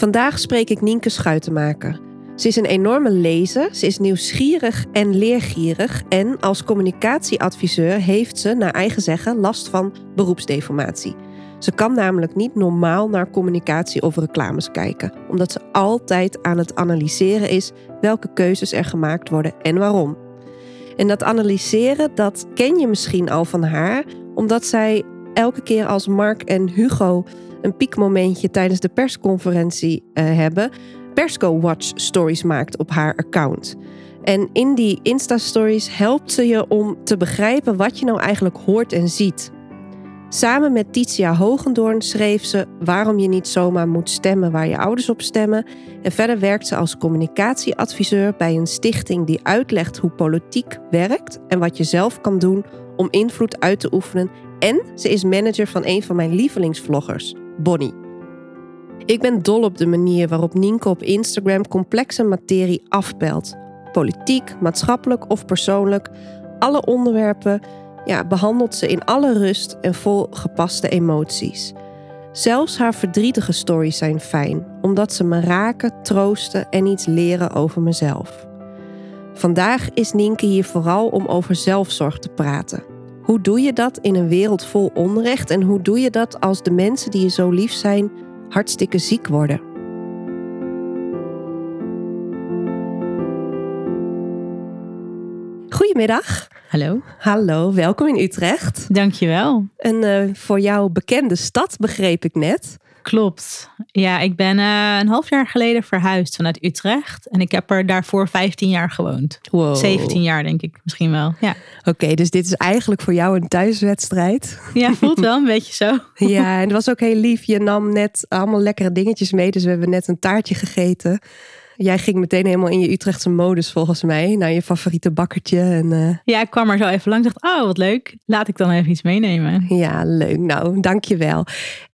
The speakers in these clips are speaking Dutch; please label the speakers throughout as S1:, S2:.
S1: Vandaag spreek ik Nienke Schuitenmaker. Ze is een enorme lezer, ze is nieuwsgierig en leergierig en als communicatieadviseur heeft ze, naar eigen zeggen, last van beroepsdeformatie. Ze kan namelijk niet normaal naar communicatie of reclames kijken, omdat ze altijd aan het analyseren is welke keuzes er gemaakt worden en waarom. En dat analyseren, dat ken je misschien al van haar, omdat zij elke keer als Mark en Hugo een piekmomentje tijdens de persconferentie uh, hebben, Persco Watch stories maakt op haar account. En in die Insta-stories helpt ze je om te begrijpen wat je nou eigenlijk hoort en ziet. Samen met Titia Hogendoorn schreef ze waarom je niet zomaar moet stemmen waar je ouders op stemmen. En verder werkt ze als communicatieadviseur bij een stichting die uitlegt hoe politiek werkt en wat je zelf kan doen om invloed uit te oefenen. En ze is manager van een van mijn lievelingsvloggers, Bonnie. Ik ben dol op de manier waarop Nienke op Instagram complexe materie afpelt. Politiek, maatschappelijk of persoonlijk. Alle onderwerpen ja, behandelt ze in alle rust en vol gepaste emoties. Zelfs haar verdrietige stories zijn fijn, omdat ze me raken, troosten en iets leren over mezelf. Vandaag is Nienke hier vooral om over zelfzorg te praten. Hoe doe je dat in een wereld vol onrecht en hoe doe je dat als de mensen die je zo lief zijn hartstikke ziek worden? Goedemiddag.
S2: Hallo.
S1: Hallo, welkom in Utrecht.
S2: Dankjewel.
S1: Een uh, voor jou bekende stad, begreep ik net.
S2: Klopt. Ja, ik ben uh, een half jaar geleden verhuisd vanuit Utrecht. En ik heb er daarvoor 15 jaar gewoond.
S1: Wow.
S2: 17 jaar, denk ik misschien wel. Ja.
S1: Oké, okay, dus dit is eigenlijk voor jou een thuiswedstrijd.
S2: Ja, voelt wel een beetje zo.
S1: Ja, en het was ook heel lief. Je nam net allemaal lekkere dingetjes mee. Dus we hebben net een taartje gegeten. Jij ging meteen helemaal in je Utrechtse modus volgens mij. Naar je favoriete bakkertje. En, uh...
S2: Ja, ik kwam er zo even langs. dacht, oh wat leuk. Laat ik dan even iets meenemen.
S1: Ja, leuk. Nou, dankjewel.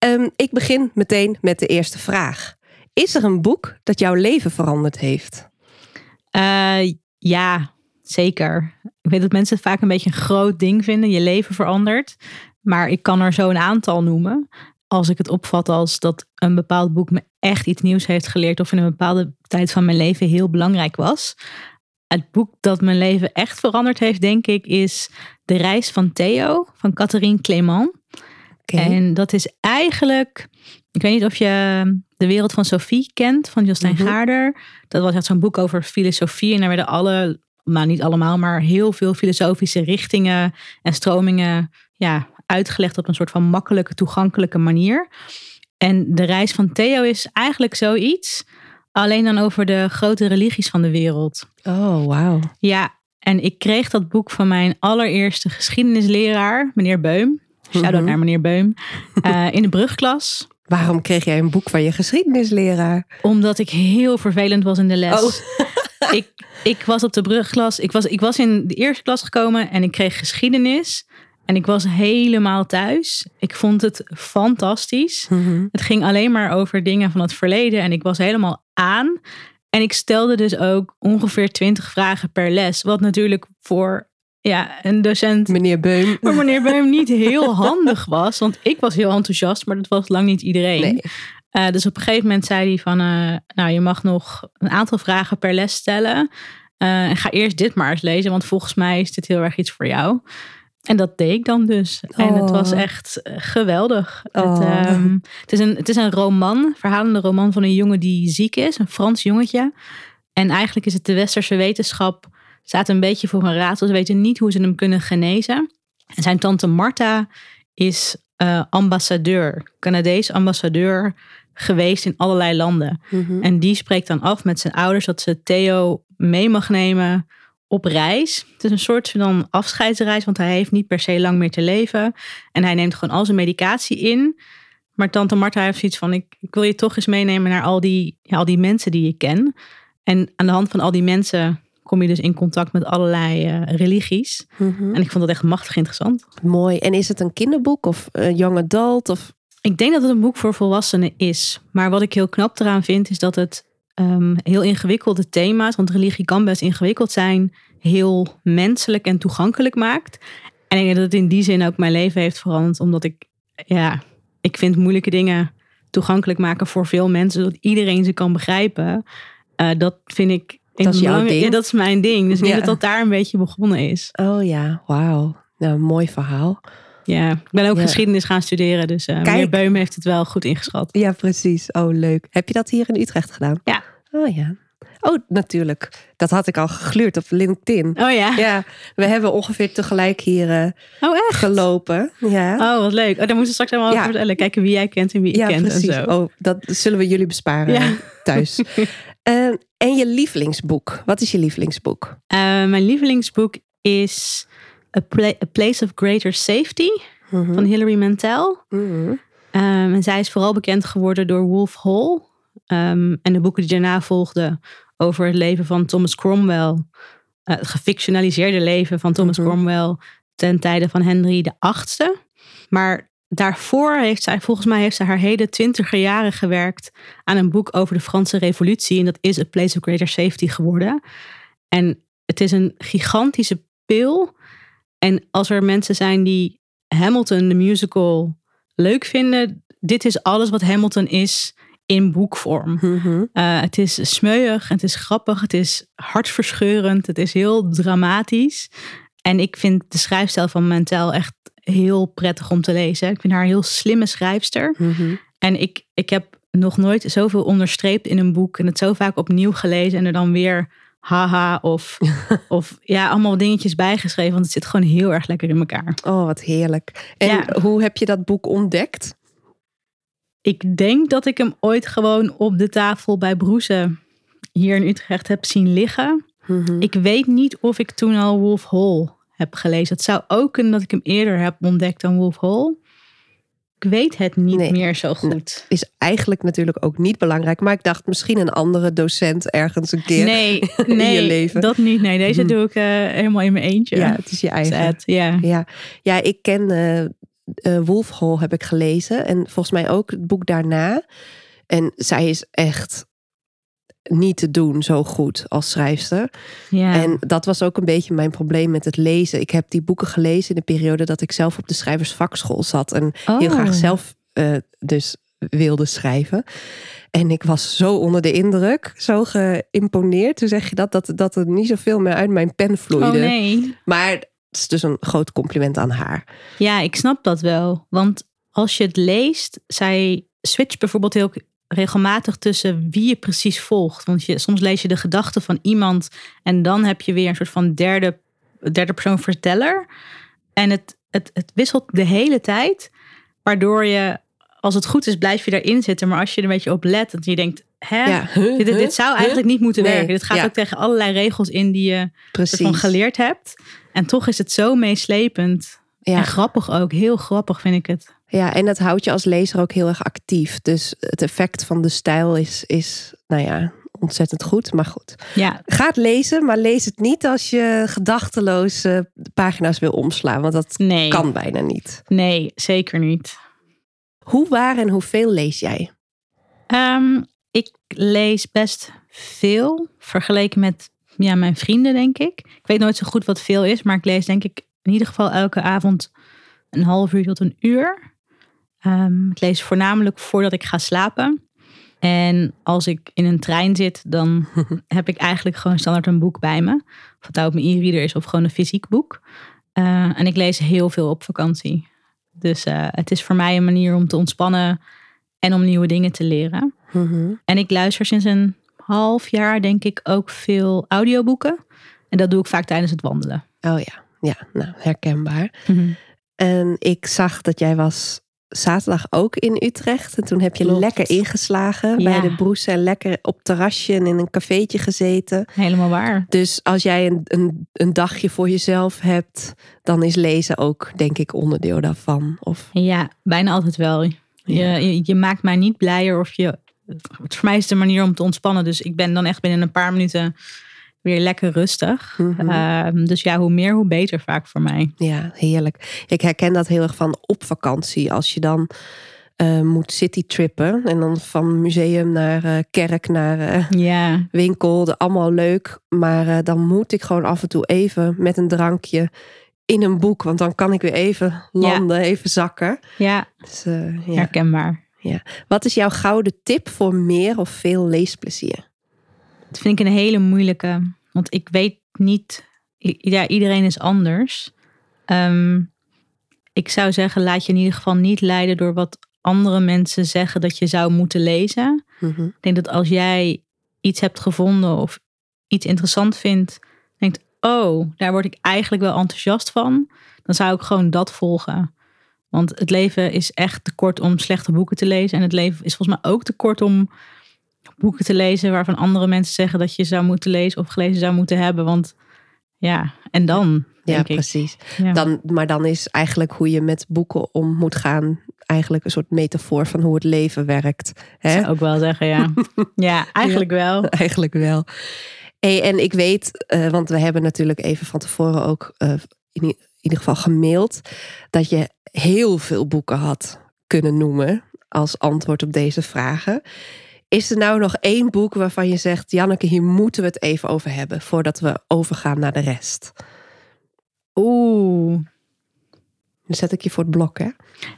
S1: Um, ik begin meteen met de eerste vraag. Is er een boek dat jouw leven veranderd heeft?
S2: Uh, ja, zeker. Ik weet dat mensen het vaak een beetje een groot ding vinden. Je leven verandert. Maar ik kan er zo een aantal noemen als ik het opvat als dat een bepaald boek me echt iets nieuws heeft geleerd of in een bepaalde tijd van mijn leven heel belangrijk was. Het boek dat mijn leven echt veranderd heeft, denk ik, is De Reis van Theo van Catherine Clément. Okay. En dat is eigenlijk, ik weet niet of je De Wereld van Sophie kent van Jostijn mm Gaarder. Dat was echt zo'n boek over filosofie en daar werden alle, nou niet allemaal, maar heel veel filosofische richtingen en stromingen ja, uitgelegd op een soort van makkelijke, toegankelijke manier. En de reis van Theo is eigenlijk zoiets, alleen dan over de grote religies van de wereld.
S1: Oh, wauw.
S2: Ja, en ik kreeg dat boek van mijn allereerste geschiedenisleraar, meneer Beum. Shout-out mm naar meneer Beum. Uh, in de brugklas.
S1: Waarom kreeg jij een boek van je geschiedenisleraar?
S2: Omdat ik heel vervelend was in de les. Oh. ik, ik was op de brugklas. Ik was, ik was in de eerste klas gekomen en ik kreeg geschiedenis. En ik was helemaal thuis. Ik vond het fantastisch.
S1: Mhm.
S2: Het ging alleen maar over dingen van het verleden. En ik was helemaal aan. En ik stelde dus ook ongeveer 20 vragen per les. Wat natuurlijk voor ja, een docent.
S1: Meneer Beum.
S2: Maar meneer Beum niet heel handig was. Want ik was heel enthousiast, maar dat was lang niet iedereen.
S1: Nee.
S2: Uh, dus op een gegeven moment zei hij van, uh, nou je mag nog een aantal vragen per les stellen. Uh, en ga eerst dit maar eens lezen, want volgens mij is dit heel erg iets voor jou. En dat deed ik dan dus. En het was
S1: Oh.
S2: echt eh, geweldig. Het,
S1: Oh.
S2: ehm, het, is een, het is een roman, verhalende roman van een jongen die ziek is, een Frans jongetje. En eigenlijk is het de westerse wetenschap, staat een beetje voor een raadsel. Ze weten niet hoe ze hem kunnen genezen. En zijn tante Marta is eh, ambassadeur, Canadees ambassadeur geweest in allerlei landen.
S1: Mhm.
S2: En die spreekt dan af met zijn ouders dat ze Theo mee mag nemen op reis. Het is een soort van afscheidsreis, want hij heeft niet per se lang meer te leven. En hij neemt gewoon al zijn medicatie in. Maar tante Marta heeft zoiets van, ik, ik wil je toch eens meenemen naar al die, ja, al die mensen die ik ken. En aan de hand van al die mensen kom je dus in contact met allerlei eh, religies.
S1: Mhm.
S2: En ik vond dat echt machtig interessant.
S1: Mooi. En is het een kinderboek of een young adult? Of...
S2: Ik denk dat het een boek voor volwassenen is. Maar wat ik heel knap eraan vind, is dat het ehm, heel ingewikkelde thema's, want religie kan best ingewikkeld zijn, heel menselijk en toegankelijk maakt. En ik denk dat het in die zin ook mijn leven heeft veranderd, omdat ik, ja, ik vind moeilijke dingen toegankelijk maken voor veel mensen, zodat iedereen ze kan begrijpen. Eh, dat vind ik.
S1: Dat is jouw ding.
S2: Ja, dat is mijn ding. Dus ik denk dat dat daar een beetje begonnen is.
S1: Oh ja, wauw. Nou, een mooi verhaal.
S2: Ja, ik ben ook
S1: Ja.
S2: geschiedenis gaan studeren, dus eh meneer. Beum heeft het wel goed ingeschat.
S1: Ja, precies. Oh, leuk. Heb je dat hier in Utrecht gedaan?
S2: Ja.
S1: Oh ja. Oh, natuurlijk. Dat had ik al gegluurd op LinkedIn.
S2: Oh ja.
S1: Ja, we hebben ongeveer tegelijk hier eh,
S2: Oh echt?
S1: gelopen. Ja.
S2: Oh, wat leuk. Oh, daar moeten we straks helemaal
S1: Ja.
S2: over vertellen. Kijken wie jij kent en wie ik
S1: ja,
S2: ken
S1: precies.
S2: en zo.
S1: Oh, dat zullen we jullie besparen
S2: Ja.
S1: thuis. Eh, en je lievelingsboek. Wat is je lievelingsboek?
S2: Eh, mijn lievelingsboek is A, Pla- A Place of Greater Safety
S1: Mhm.
S2: van Hilary Mantel. Ehm, en zij is vooral bekend geworden door Wolf Hall. Ehm, en de boeken die daarna volgden over het leven van Thomas Cromwell. eh, het gefictionaliseerde leven van Thomas
S1: Mhm.
S2: Cromwell ten tijde van Henry VIII. Maar daarvoor heeft zij, volgens mij heeft zij haar hele twintiger jaren gewerkt aan een boek over de Franse revolutie. En dat is A Place of Greater Safety geworden. En het is een gigantische pil. En als er mensen zijn die Hamilton, de musical, leuk vinden, dit is alles wat Hamilton is in boekvorm.
S1: Mhm.
S2: Eh, het is smeuig, het is grappig, het is hartverscheurend, het is heel dramatisch. En ik vind de schrijfstijl van Mantel echt heel prettig om te lezen. Ik vind haar een heel slimme schrijfster.
S1: Mhm.
S2: En ik, ik heb nog nooit zoveel onderstreept in een boek en het zo vaak opnieuw gelezen en er dan weer haha of, of ja, allemaal dingetjes bijgeschreven. Want het zit gewoon heel erg lekker in elkaar.
S1: Oh, wat heerlijk. En
S2: Ja.
S1: hoe heb je dat boek ontdekt?
S2: Ik denk dat ik hem ooit gewoon op de tafel bij Broesen hier in Utrecht heb zien liggen.
S1: Mhm.
S2: Ik weet niet of ik toen al Wolf Hall heb gelezen. Het zou ook kunnen dat ik hem eerder heb ontdekt dan Wolf Hall. Ik weet het niet
S1: Nee.
S2: meer zo goed.
S1: Is eigenlijk natuurlijk ook niet belangrijk. Maar ik dacht misschien een andere docent ergens een keer.
S2: Nee,
S1: in
S2: nee
S1: je leven.
S2: dat niet. Nee, deze
S1: Mhm.
S2: doe ik eh, helemaal in mijn eentje.
S1: Ja, het is je eigen.
S2: Sad. Ja,
S1: ja ik ken eh eh, Wolf Hall heb ik gelezen. En volgens mij ook het boek daarna. En zij is echt niet te doen zo goed als schrijfster.
S2: ja.
S1: En dat was ook een beetje mijn probleem met het lezen. Ik heb die boeken gelezen in de periode dat ik zelf op de schrijversvakschool zat. En heel
S2: Oh.
S1: graag zelf eh, dus wilde schrijven. En ik was zo onder de indruk, zo geïmponeerd. Toen zeg je dat, dat, dat er niet zoveel meer uit mijn pen vloeide.
S2: Oh nee.
S1: Maar is dus een groot compliment aan haar.
S2: Ja, ik snap dat wel. Want als je het leest, zij switcht bijvoorbeeld heel regelmatig tussen wie je precies volgt. Want je, soms lees je de gedachten van iemand en dan heb je weer een soort van derde, derde persoon verteller. En het, het, het wisselt de hele tijd, waardoor je, als het goed is, blijf je daarin zitten. Maar als je er een beetje op let, dat je denkt, hè,
S1: Ja, huh,
S2: dit, dit zou
S1: huh?
S2: eigenlijk niet moeten
S1: Nee,
S2: werken. Dit gaat
S1: ja.
S2: ook tegen allerlei regels in die je van geleerd hebt. En toch is het zo meeslepend. En
S1: Ja,
S2: grappig ook. Heel grappig vind ik het.
S1: ja, en dat houdt je als lezer ook heel erg actief. Dus het effect van de stijl is, is nou ja, ontzettend goed. Maar goed,
S2: Ja,
S1: ga het lezen, maar lees het niet als je gedachteloos de pagina's wil omslaan. Want dat
S2: nee.
S1: kan bijna niet.
S2: Nee, zeker niet.
S1: Hoe waar en hoeveel lees jij?
S2: Ehm, ik lees best veel. Vergeleken met ja, mijn vrienden, denk ik. Ik weet nooit zo goed wat veel is. Maar ik lees denk ik in ieder geval elke avond een half uur tot een uur. Ehm, ik lees voornamelijk voordat ik ga slapen. En als ik in een trein zit, dan heb ik eigenlijk gewoon standaard een boek bij me. Of het nou op mijn e-reader is of gewoon een fysiek boek. Eh, en ik lees heel veel op vakantie. Dus eh, het is voor mij een manier om te ontspannen en om nieuwe dingen te leren.
S1: Mhm.
S2: En ik luister sinds een half jaar, denk ik, ook veel audioboeken. En dat doe ik vaak tijdens het wandelen.
S1: Oh ja, ja, nou herkenbaar. En ik zag dat jij was zaterdag ook in Utrecht. En toen heb je
S2: Klopt.
S1: lekker ingeslagen
S2: Ja.
S1: bij de broes en lekker op terrasje en in een cafeetje gezeten.
S2: Helemaal waar.
S1: Dus als jij een, een, een dagje voor jezelf hebt, dan is lezen ook, denk ik, onderdeel daarvan. Of
S2: Ja, bijna altijd wel. Je, je, je maakt mij niet blijer of je. Het voor mij is de manier om te ontspannen. Dus ik ben dan echt binnen een paar minuten weer lekker rustig.
S1: Mhm.
S2: Ehm, dus ja, hoe meer, hoe beter vaak voor mij.
S1: Ja, heerlijk. Ik herken dat heel erg van op vakantie. Als je dan eh, moet citytrippen en dan van museum naar eh, kerk naar eh, winkel, de- allemaal leuk. Maar dan moet ik gewoon af en toe even met een drankje in een boek, want dan kan ik weer even landen, even zakken.
S2: ja,
S1: Dus, ja.
S2: herkenbaar.
S1: Wat is jouw gouden tip voor meer of veel leesplezier?
S2: Dat vind ik een hele moeilijke. Want ik weet niet. Ja, iedereen is anders. Ehm, ik zou zeggen, laat je in ieder geval niet leiden door wat andere mensen zeggen dat je zou moeten lezen.
S1: Mhm.
S2: Ik denk dat als jij iets hebt gevonden of iets interessant vindt, denkt, oh, daar word ik eigenlijk wel enthousiast van, dan zou ik gewoon dat volgen. Want het leven is echt te kort om slechte boeken te lezen. En het leven is volgens mij ook te kort om boeken te lezen waarvan andere mensen zeggen dat je zou moeten lezen of gelezen zou moeten hebben. Want ja, en dan,
S1: Ja,
S2: denk ik.
S1: precies.
S2: Ja.
S1: Dan, maar dan is eigenlijk hoe je met boeken om moet gaan, eigenlijk een soort metafoor van hoe het leven werkt. Hè?
S2: Zou ik wel zeggen, ja. ja, eigenlijk wel.
S1: Eigenlijk wel. Hey, en ik weet, eh, want we hebben natuurlijk even van tevoren ook eh, ieder geval gemaild, dat je heel veel boeken had kunnen noemen als antwoord op deze vragen. Is er nou nog één boek waarvan je zegt, Janneke, hier moeten we het even over hebben voordat we overgaan naar de rest?
S2: Oeh,
S1: Dan zet ik je voor het blok, hè?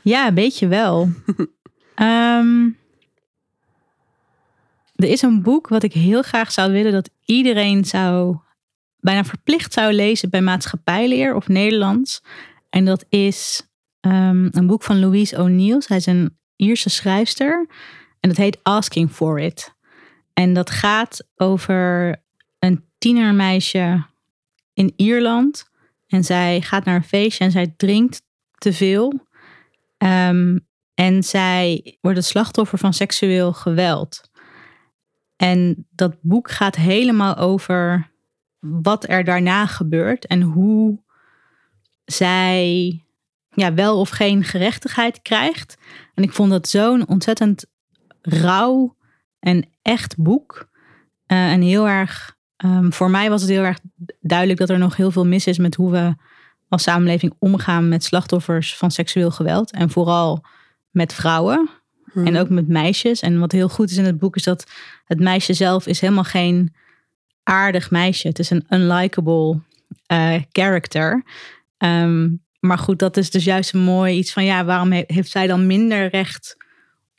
S2: Ja, een beetje wel. Ehm, er is een boek wat ik heel graag zou willen dat iedereen zou bijna verplicht zou lezen bij maatschappijleer of Nederlands. En dat is ehm, een boek van Louise O'Neill. Zij is een Ierse schrijfster. En dat heet Asking for It. En dat gaat over een tienermeisje in Ierland. En zij gaat naar een feestje en zij drinkt te veel. Ehm, en zij wordt het slachtoffer van seksueel geweld. En dat boek gaat helemaal over wat er daarna gebeurt en hoe zij ja, wel of geen gerechtigheid krijgt. En ik vond dat zo'n ontzettend rauw en echt boek. Eh, en heel erg, ehm, voor mij was het heel erg duidelijk dat er nog heel veel mis is met hoe we als samenleving omgaan met slachtoffers van seksueel geweld. En vooral met vrouwen en ook met meisjes. En wat heel goed is in het boek is dat het meisje zelf is helemaal geen aardig meisje. Het is een unlikable eh, character. Ehm, maar goed, dat is dus juist een mooi iets van ja, waarom he- heeft zij dan minder recht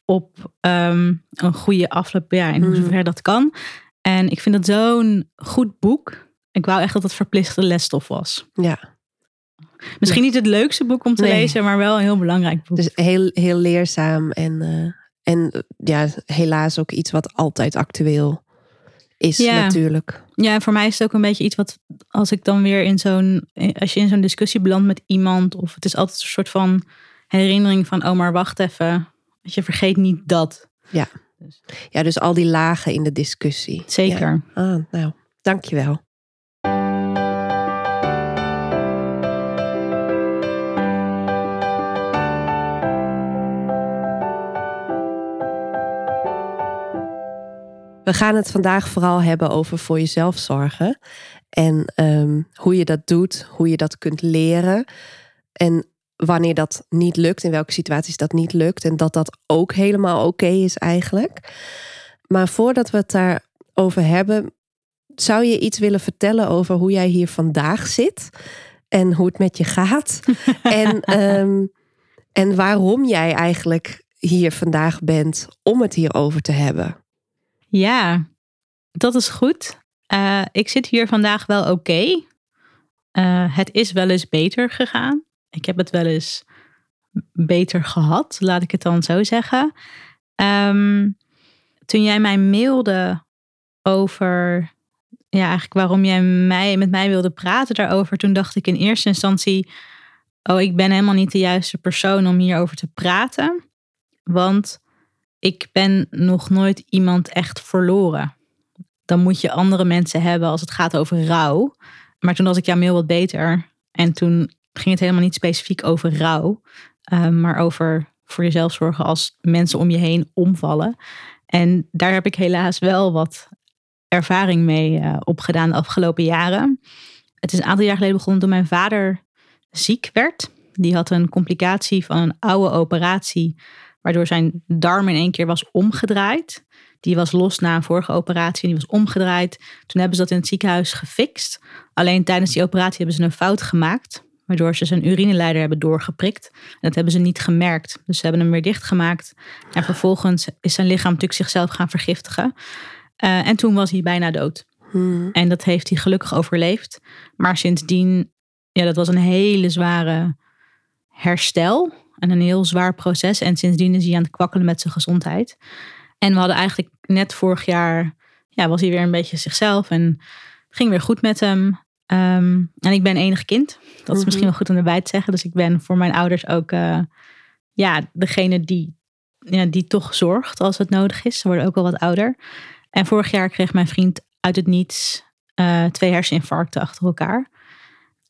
S2: op ehm, een goede afloop? Ja, in
S1: Mhm.
S2: hoeverre dat kan. En ik vind dat zo'n goed boek. Ik wou echt dat het verplichte lesstof was.
S1: Ja,
S2: Misschien niet het leukste boek om te
S1: Nee.
S2: lezen, maar wel een heel belangrijk boek.
S1: dus heel, heel leerzaam en, eh, en ja, helaas ook iets wat altijd actueel is
S2: Ja.
S1: natuurlijk.
S2: Ja, en voor mij is het ook een beetje iets wat als ik dan weer in zo'n, als je in zo'n discussie belandt met iemand, of het is altijd een soort van herinnering van, oh maar wacht even, je vergeet niet dat.
S1: Ja, dus al die lagen in de discussie.
S2: Zeker.
S1: Ja. Ah, nou, dankjewel. We gaan het vandaag vooral hebben over voor jezelf zorgen. En ehm, hoe je dat doet, hoe je dat kunt leren. En wanneer dat niet lukt, in welke situaties dat niet lukt. En dat dat ook helemaal oké is eigenlijk. Maar voordat we het daarover hebben, zou je iets willen vertellen over hoe jij hier vandaag zit? En hoe het met je gaat? en, ehm, en waarom jij eigenlijk hier vandaag bent om het hierover te hebben?
S2: Ja, dat is goed. Eh, ik zit hier vandaag wel oké. Eh, het is wel eens beter gegaan. Ik heb het wel eens beter gehad, laat ik het dan zo zeggen. Ehm, toen jij mij mailde over, ja, eigenlijk waarom jij mij, met mij wilde praten daarover, toen dacht ik in eerste instantie, oh, ik ben helemaal niet de juiste persoon om hierover te praten. Want ik ben nog nooit iemand echt verloren. Dan moet je andere mensen hebben als het gaat over rouw. Maar toen was ik jouw mail wat beter. En toen ging het helemaal niet specifiek over rouw. eh, maar over voor jezelf zorgen als mensen om je heen omvallen. En daar heb ik helaas wel wat ervaring mee uh, opgedaan de afgelopen jaren. Het is een aantal jaar geleden begonnen toen mijn vader ziek werd. Die had een complicatie van een oude operatie, waardoor zijn darm in één keer was omgedraaid. Die was los na een vorige operatie en die was omgedraaid. Toen hebben ze dat in het ziekenhuis gefixt. Alleen tijdens die operatie hebben ze een fout gemaakt, waardoor ze zijn urineleider hebben doorgeprikt. En dat hebben ze niet gemerkt. Dus ze hebben hem weer dichtgemaakt. En vervolgens is zijn lichaam natuurlijk zichzelf gaan vergiftigen. Uh, en toen was hij bijna dood. Hmm. En dat heeft hij gelukkig overleefd. Maar sindsdien, ja, dat was een hele zware herstel. En een heel zwaar proces. En sindsdien is hij aan het kwakkelen met zijn gezondheid. En we hadden eigenlijk net vorig jaar, ja, was hij weer een beetje zichzelf. En ging weer goed met hem. Um, en ik ben enig kind. Dat is mhm. misschien wel goed om erbij te zeggen. Dus ik ben voor mijn ouders ook uh, ja, degene die, ja, die toch zorgt als het nodig is. Ze worden ook al wat ouder. En vorig jaar kreeg mijn vriend uit het niets uh, twee herseninfarcten achter elkaar.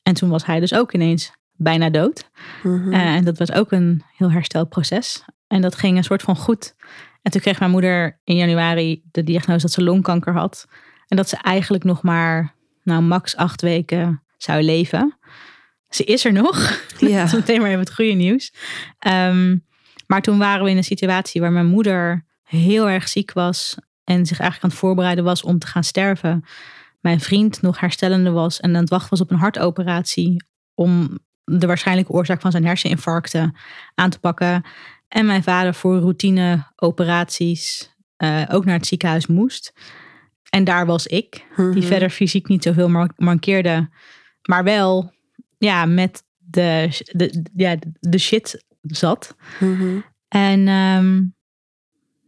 S2: En toen was hij dus ook ineens bijna dood. Mm en dat was ook een heel herstelproces. En dat ging een soort van goed. En toen kreeg mijn moeder in januari de diagnose dat ze longkanker had. En dat ze eigenlijk nog maar, nou, max acht weken zou leven. Ze is er nog. Ja. dat is meteen maar even het goede nieuws. Um, maar toen waren we in een situatie waar mijn moeder heel erg ziek was. En zich eigenlijk aan het voorbereiden was om te gaan sterven. Mijn vriend nog herstellende was en aan het wachten was op een hartoperatie. Om de waarschijnlijke oorzaak van zijn herseninfarcten aan te pakken. En mijn vader voor routine operaties uh, ook naar het ziekenhuis moest. En daar was ik, die mhm. verder fysiek niet zoveel mankeerde. Maar wel ja, met de, de, ja, de shit zat. Mhm. En um,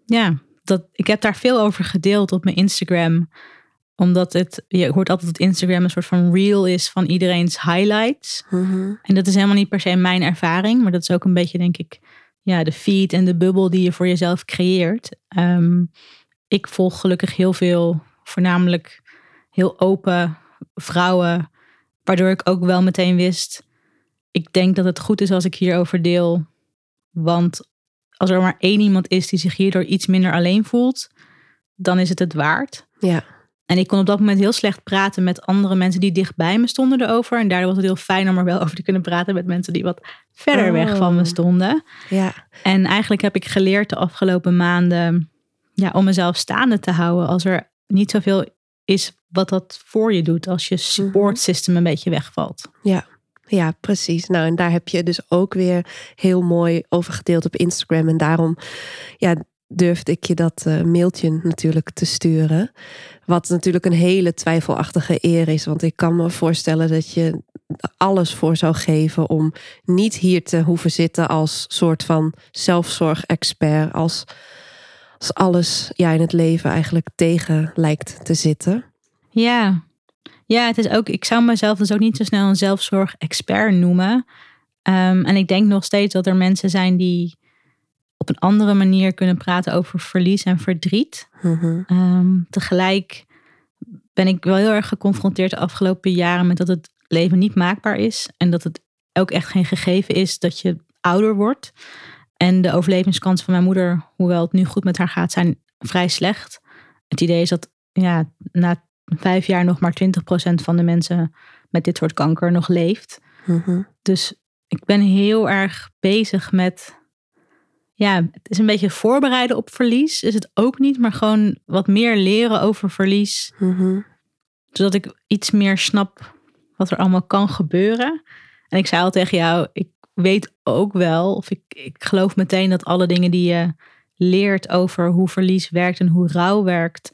S2: ja, dat, ik heb daar veel over gedeeld op mijn Instagram. Omdat het, je hoort altijd dat Instagram een soort van reel is van iedereen's highlights. Mhm. En dat is helemaal niet per se mijn ervaring. Maar dat is ook een beetje, denk ik, ja, de feed en de bubbel die je voor jezelf creëert. Ehm, ik volg gelukkig heel veel, voornamelijk heel open vrouwen. Waardoor ik ook wel meteen wist, ik denk dat het goed is als ik hierover deel. Want als er maar één iemand is die zich hierdoor iets minder alleen voelt, dan is het het waard.
S1: Ja.
S2: En ik kon op dat moment heel slecht praten met andere mensen die dichtbij me stonden erover. En daardoor was het heel fijn om er wel over te kunnen praten met mensen die wat verder weg van me oh. stonden.
S1: Ja.
S2: En eigenlijk heb ik geleerd de afgelopen maanden ja, om mezelf staande te houden als er niet zoveel is wat dat voor je doet als je support mhm. system een beetje wegvalt.
S1: Ja. Ja, precies. Nou, en daar heb je dus ook weer heel mooi over gedeeld op Instagram. En daarom ja, durfde ik je dat uh, mailtje natuurlijk te sturen. Wat natuurlijk een hele twijfelachtige eer is. Want ik kan me voorstellen dat je alles voor zou geven om niet hier te hoeven zitten als soort van zelfzorgexpert. Als, als alles ja, in het leven eigenlijk tegen lijkt te zitten.
S2: Ja, ja, het is ook, ik zou mezelf dus ook niet zo snel een zelfzorg-expert noemen. Ehm, en ik denk nog steeds dat er mensen zijn die op een andere manier kunnen praten over verlies en verdriet. Mhm. Ehm, tegelijk ben ik wel heel erg geconfronteerd de afgelopen jaren met dat het leven niet maakbaar is. En dat het ook echt geen gegeven is dat je ouder wordt. En de overlevingskansen van mijn moeder, hoewel het nu goed met haar gaat, zijn vrij slecht. Het idee is dat ja, na vijf jaar nog maar 20% van de mensen met dit soort kanker nog leeft. Mhm. Dus ik ben heel erg bezig met. Ja, het is een beetje voorbereiden op verlies. Is het ook niet, maar gewoon wat meer leren over verlies. Mhm. Zodat ik iets meer snap wat er allemaal kan gebeuren. En ik zei al tegen jou, ik weet ook wel, of ik, ik geloof meteen dat alle dingen die je leert over hoe verlies werkt en hoe rouw werkt,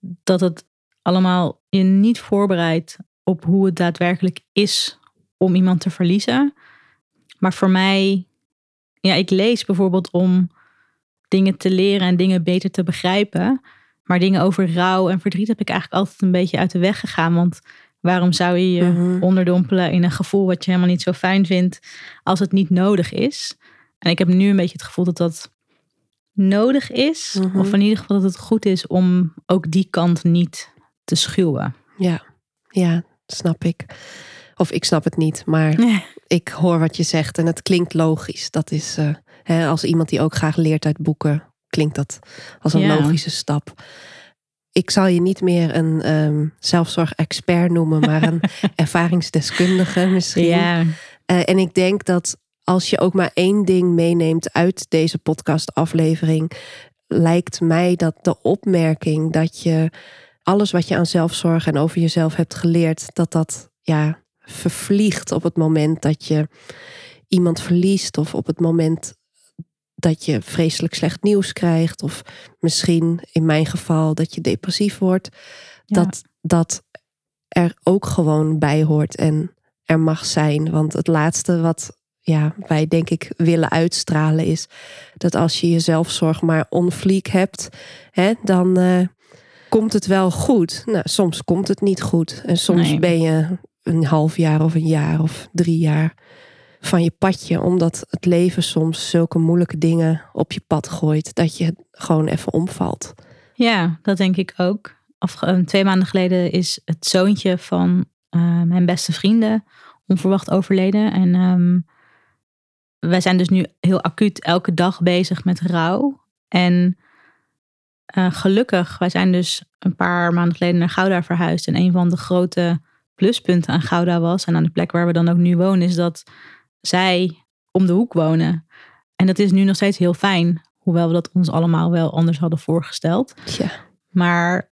S2: dat het allemaal je niet voorbereidt op hoe het daadwerkelijk is om iemand te verliezen. Maar voor mij, ja, ik lees bijvoorbeeld om dingen te leren en dingen beter te begrijpen. Maar dingen over rouw en verdriet heb ik eigenlijk altijd een beetje uit de weg gegaan. Want waarom zou je je mhm. onderdompelen in een gevoel wat je helemaal niet zo fijn vindt als het niet nodig is? En ik heb nu een beetje het gevoel dat dat nodig is. Mhm. Of in ieder geval dat het goed is om ook die kant niet te schuwen.
S1: Ja, ja, snap ik. Of ik snap het niet, maar ik hoor wat je zegt en het klinkt logisch. Dat is uh, Hè, als iemand die ook graag leert uit boeken, klinkt dat als een
S2: Ja.
S1: logische stap. Ik zal je niet meer een ehm zelfzorg-expert noemen, maar een ervaringsdeskundige misschien.
S2: Ja,
S1: Eh, en ik denk dat als je ook maar één ding meeneemt uit deze podcastaflevering, lijkt mij dat de opmerking dat je alles wat je aan zelfzorg en over jezelf hebt geleerd, dat dat ja, vervliegt op het moment dat je iemand verliest of op het moment dat je vreselijk slecht nieuws krijgt of misschien in mijn geval dat je depressief wordt,
S2: Ja.
S1: dat dat er ook gewoon bij hoort en er mag zijn. Want het laatste wat ja, wij denk ik willen uitstralen is dat als je je zelfzorg maar on fleek hebt, hè, dan eh, komt het wel goed. Nou, soms komt het niet goed. En soms
S2: Nee.
S1: ben je een half jaar of een jaar of drie jaar van je padje, omdat het leven soms zulke moeilijke dingen op je pad gooit dat je gewoon even omvalt.
S2: ja, dat denk ik ook. Eh, twee maanden geleden is het zoontje van eh, mijn beste vrienden onverwacht overleden. En ehm, wij zijn dus nu heel acuut elke dag bezig met rouw. En eh, gelukkig, wij zijn dus een paar maanden geleden naar Gouda verhuisd. En een van de grote pluspunten aan Gouda was, en aan de plek waar we dan ook nu wonen, is dat zij om de hoek wonen. En dat is nu nog steeds heel fijn. Hoewel we dat ons allemaal wel anders hadden voorgesteld.
S1: Ja.
S2: Maar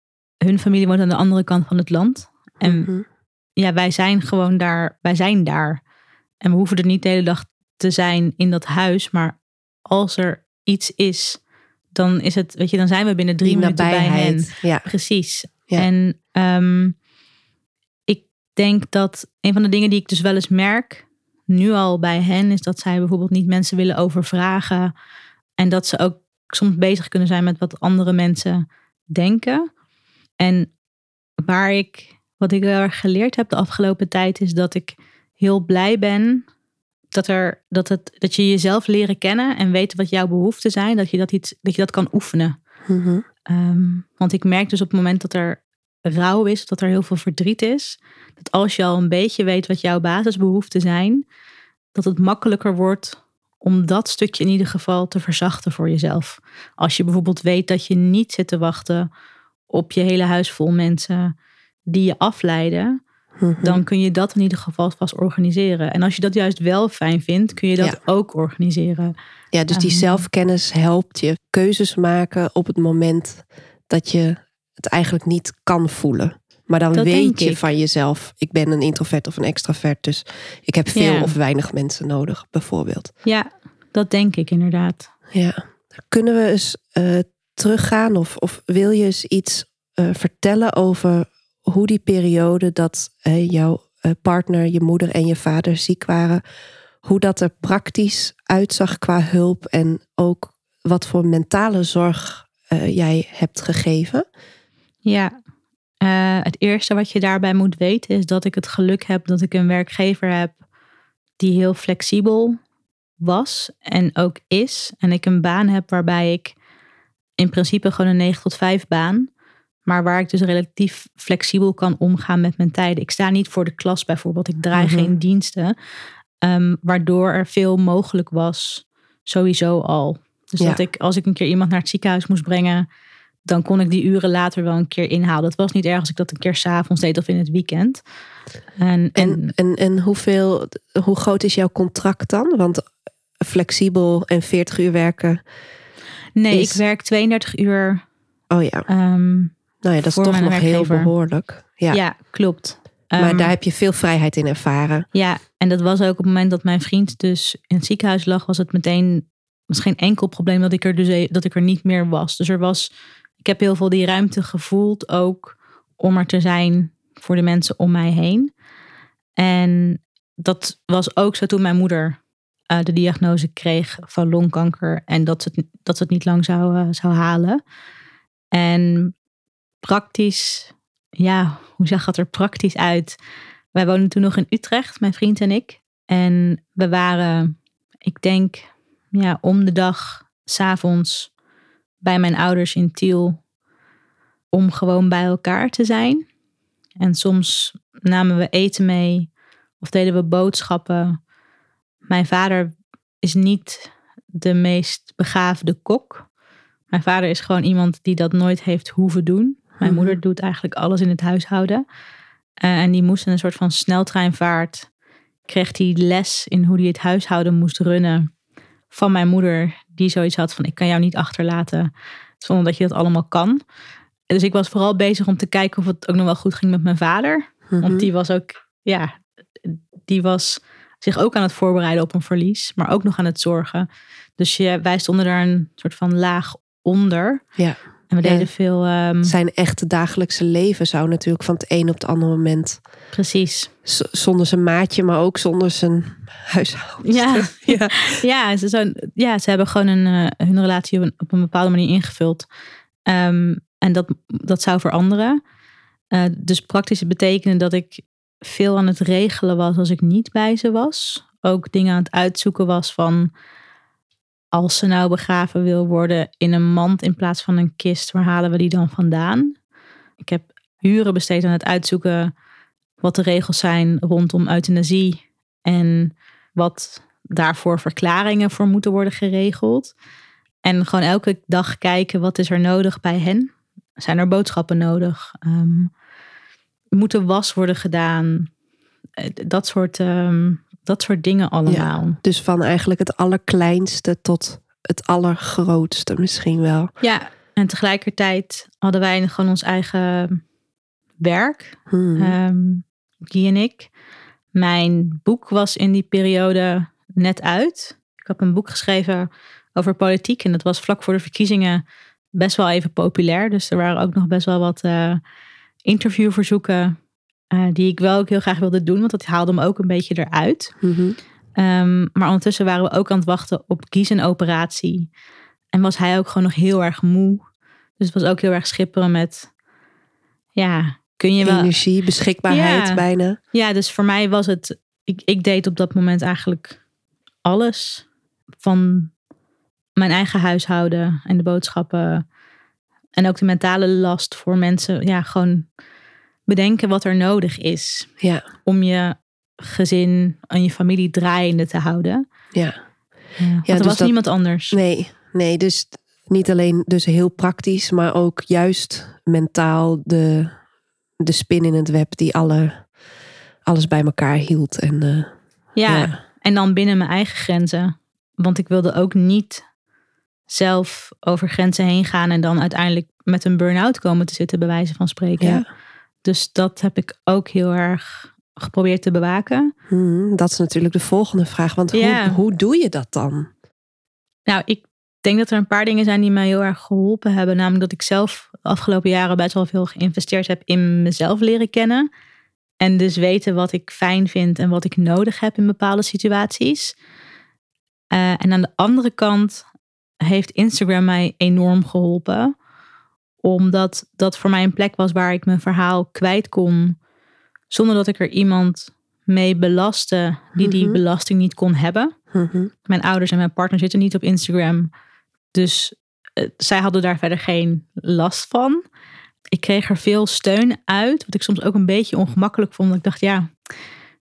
S2: hun familie woont aan de andere kant van het land. En
S1: Mhm.
S2: ja, wij zijn gewoon daar. Wij zijn daar. En we hoeven er niet de hele dag te zijn in dat huis. Maar als er iets is, dan is het, weet je, dan zijn we binnen drie
S1: Die
S2: minuten bij hen.
S1: Ja.
S2: Precies.
S1: Ja.
S2: En ehm, denk dat een van de dingen die ik dus wel eens merk, nu al bij hen, is dat zij bijvoorbeeld niet mensen willen overvragen. En dat ze ook soms bezig kunnen zijn met wat andere mensen denken. En waar ik, wat ik heel erg geleerd heb de afgelopen tijd, is dat ik heel blij ben dat, er, dat, het, dat je jezelf leren kennen en weten wat jouw behoeften zijn, dat je dat, iets, dat, je dat kan oefenen.
S1: Mhm.
S2: Ehm, want ik merk dus op het moment dat er rouw is, dat er heel veel verdriet is, dat als je al een beetje weet wat jouw basisbehoeften zijn, dat het makkelijker wordt om dat stukje in ieder geval te verzachten voor jezelf. Als je bijvoorbeeld weet dat je niet zit te wachten op je hele huis vol mensen die je afleiden,
S1: Mhm.
S2: dan kun je dat in ieder geval vast organiseren. En als je dat juist wel fijn vindt, kun je dat
S1: Ja.
S2: ook organiseren.
S1: Ja, dus die
S2: Ehm.
S1: zelfkennis helpt je keuzes maken op het moment dat je het eigenlijk niet kan voelen. Maar dan
S2: Dat
S1: weet je
S2: ik.
S1: van jezelf, ik ben een introvert of een extravert, dus ik heb veel
S2: Ja.
S1: of weinig mensen nodig, bijvoorbeeld.
S2: Ja, dat denk ik inderdaad.
S1: Ja. Kunnen we eens eh, teruggaan of, of wil je eens iets eh, vertellen over hoe die periode dat eh, jouw partner, je moeder en je vader ziek waren, hoe dat er praktisch uitzag qua hulp en ook wat voor mentale zorg jij hebt gegeven?
S2: Ja, eh, het eerste wat je daarbij moet weten is dat ik het geluk heb dat ik een werkgever heb die heel flexibel was en ook is. En ik een baan heb waarbij ik in principe gewoon een 9 tot 5 baan, maar waar ik dus relatief flexibel kan omgaan met mijn tijden. Ik sta niet voor de klas bijvoorbeeld, ik draai
S1: Mhm.
S2: geen diensten, ehm, waardoor er veel mogelijk was, sowieso al. Dus
S1: Ja.
S2: dat ik, als ik een keer iemand naar het ziekenhuis moest brengen, dan kon ik die uren later wel een keer inhalen. Het was niet erg als ik dat een keer s'avonds deed of in het weekend. En, en,
S1: En, en, en hoeveel, hoe groot is jouw contract dan? Want flexibel en 40 uur werken.
S2: nee,
S1: is-
S2: ik werk 32 uur.
S1: Oh ja,
S2: ehm,
S1: nou ja, dat is toch nog heel behoorlijk. Ja.
S2: ja. klopt.
S1: Maar
S2: Ehm,
S1: daar heb je veel vrijheid in ervaren.
S2: Ja, en dat was ook op het moment dat mijn vriend dus in het ziekenhuis lag, was het meteen was geen enkel probleem dat ik er dus e- dat ik er niet meer was. Dus er was, ik heb heel veel die ruimte gevoeld ook om er te zijn voor de mensen om mij heen. En dat was ook zo toen mijn moeder eh, de diagnose kreeg van longkanker en dat ze het, dat ze het niet lang zou, eh, zou halen. En praktisch, ja, hoe zag dat er praktisch uit? Wij woonden toen nog in Utrecht, mijn vriend en ik. En we waren, ik denk, ja, om de dag, s'avonds bij mijn ouders in Tiel. Om gewoon bij elkaar te zijn. En soms namen we eten mee of deden we boodschappen. Mijn vader is niet de meest begaafde kok. Mijn vader is gewoon iemand die dat nooit heeft hoeven doen. Mijn
S1: Mhm.
S2: moeder doet eigenlijk alles in het huishouden. Eh, en die moest in een soort van sneltreinvaart. Kreeg hij les in hoe hij het huishouden moest runnen. Van mijn moeder, die zoiets had van: Ik kan jou niet achterlaten. Zonder dat je dat allemaal kan. Dus ik was vooral bezig om te kijken of het ook nog wel goed ging met mijn vader.
S1: Mhm.
S2: Want die was ook, ja, die was zich ook aan het voorbereiden op een verlies, maar ook nog aan het zorgen. Dus je, wij stonden daar een soort van laag onder.
S1: Ja.
S2: En we
S1: Ja.
S2: deden veel, ehm,
S1: Zijn echte dagelijkse leven zou natuurlijk van het een op het andere moment.
S2: Precies.
S1: z- Zonder zijn maatje, maar ook zonder zijn huishouden.
S2: Ja.
S1: ja.
S2: Ja, ze, zijn, ja, ze hebben gewoon een, eh, hun relatie op een, op een bepaalde manier ingevuld. Ehm, en dat, dat zou veranderen. Eh, dus praktisch betekende dat ik veel aan het regelen was als ik niet bij ze was. Ook dingen aan het uitzoeken was van als ze nou begraven wil worden in een mand in plaats van een kist, waar halen we die dan vandaan? Ik heb uren besteed aan het uitzoeken wat de regels zijn rondom euthanasie en wat daarvoor verklaringen voor moeten worden geregeld. En gewoon elke dag kijken wat is er nodig bij hen. Zijn er boodschappen nodig? Ehm, moet er was worden gedaan? Eh, Dat soort, ehm, dat soort dingen allemaal.
S1: Dus van eigenlijk het allerkleinste tot het allergrootste misschien wel.
S2: Ja, en tegelijkertijd hadden wij gewoon ons eigen werk.
S1: Hmm.
S2: Ehm Guy en ik. Mijn boek was in die periode net uit. Ik heb een boek geschreven over politiek. En dat was vlak voor de verkiezingen best wel even populair. Dus er waren ook nog best wel wat eh, interviewverzoeken. eh, die ik wel ook heel graag wilde doen. Want dat haalde me ook een beetje eruit.
S1: Mhm.
S2: Ehm, maar ondertussen waren we ook aan het wachten op Guy operatie. En was hij ook gewoon nog heel erg moe. Dus het was ook heel erg schipperen met... Ja, kun je wel...
S1: Energie, beschikbaarheid
S2: Ja.
S1: bijna.
S2: Ja, dus voor mij was het. Ik, ik deed op dat moment eigenlijk alles. Van mijn eigen huishouden en de boodschappen. En ook de mentale last voor mensen. Ja, gewoon bedenken wat er nodig is.
S1: Ja,
S2: Om je gezin en je familie draaiende te houden.
S1: ja.
S2: Ja, want
S1: dus
S2: er was
S1: dat-
S2: niemand anders.
S1: Nee, nee, dus niet alleen dus heel praktisch, maar ook juist mentaal de, de spin in het web die alle, alles bij elkaar hield. En eh,
S2: ja,
S1: ja.
S2: En dan binnen mijn eigen grenzen. Want ik wilde ook niet zelf over grenzen heen gaan en dan uiteindelijk met een burn-out komen te zitten, bij wijze van spreken.
S1: Ja.
S2: Dus dat heb ik ook heel erg geprobeerd te bewaken.
S1: Hmm, dat is natuurlijk de volgende vraag. Want
S2: Ja.
S1: hoe, hoe doe je dat dan?
S2: Nou, ik denk dat er een paar dingen zijn die mij heel erg geholpen hebben. Namelijk dat ik zelf de afgelopen jaren best wel veel geïnvesteerd heb in mezelf leren kennen. En dus weten wat ik fijn vind en wat ik nodig heb in bepaalde situaties. Eh, en aan de andere kant heeft Instagram mij enorm geholpen. Omdat dat voor mij een plek was waar ik mijn verhaal kwijt kon. Zonder dat ik er iemand mee belastte die die
S1: Mhm.
S2: belasting niet kon hebben.
S1: Mhm.
S2: Mijn ouders en mijn partner zitten niet op Instagram. Dus eh, zij hadden daar verder geen last van. Ik kreeg er veel steun uit. Wat ik soms ook een beetje ongemakkelijk vond. Ik dacht, ja,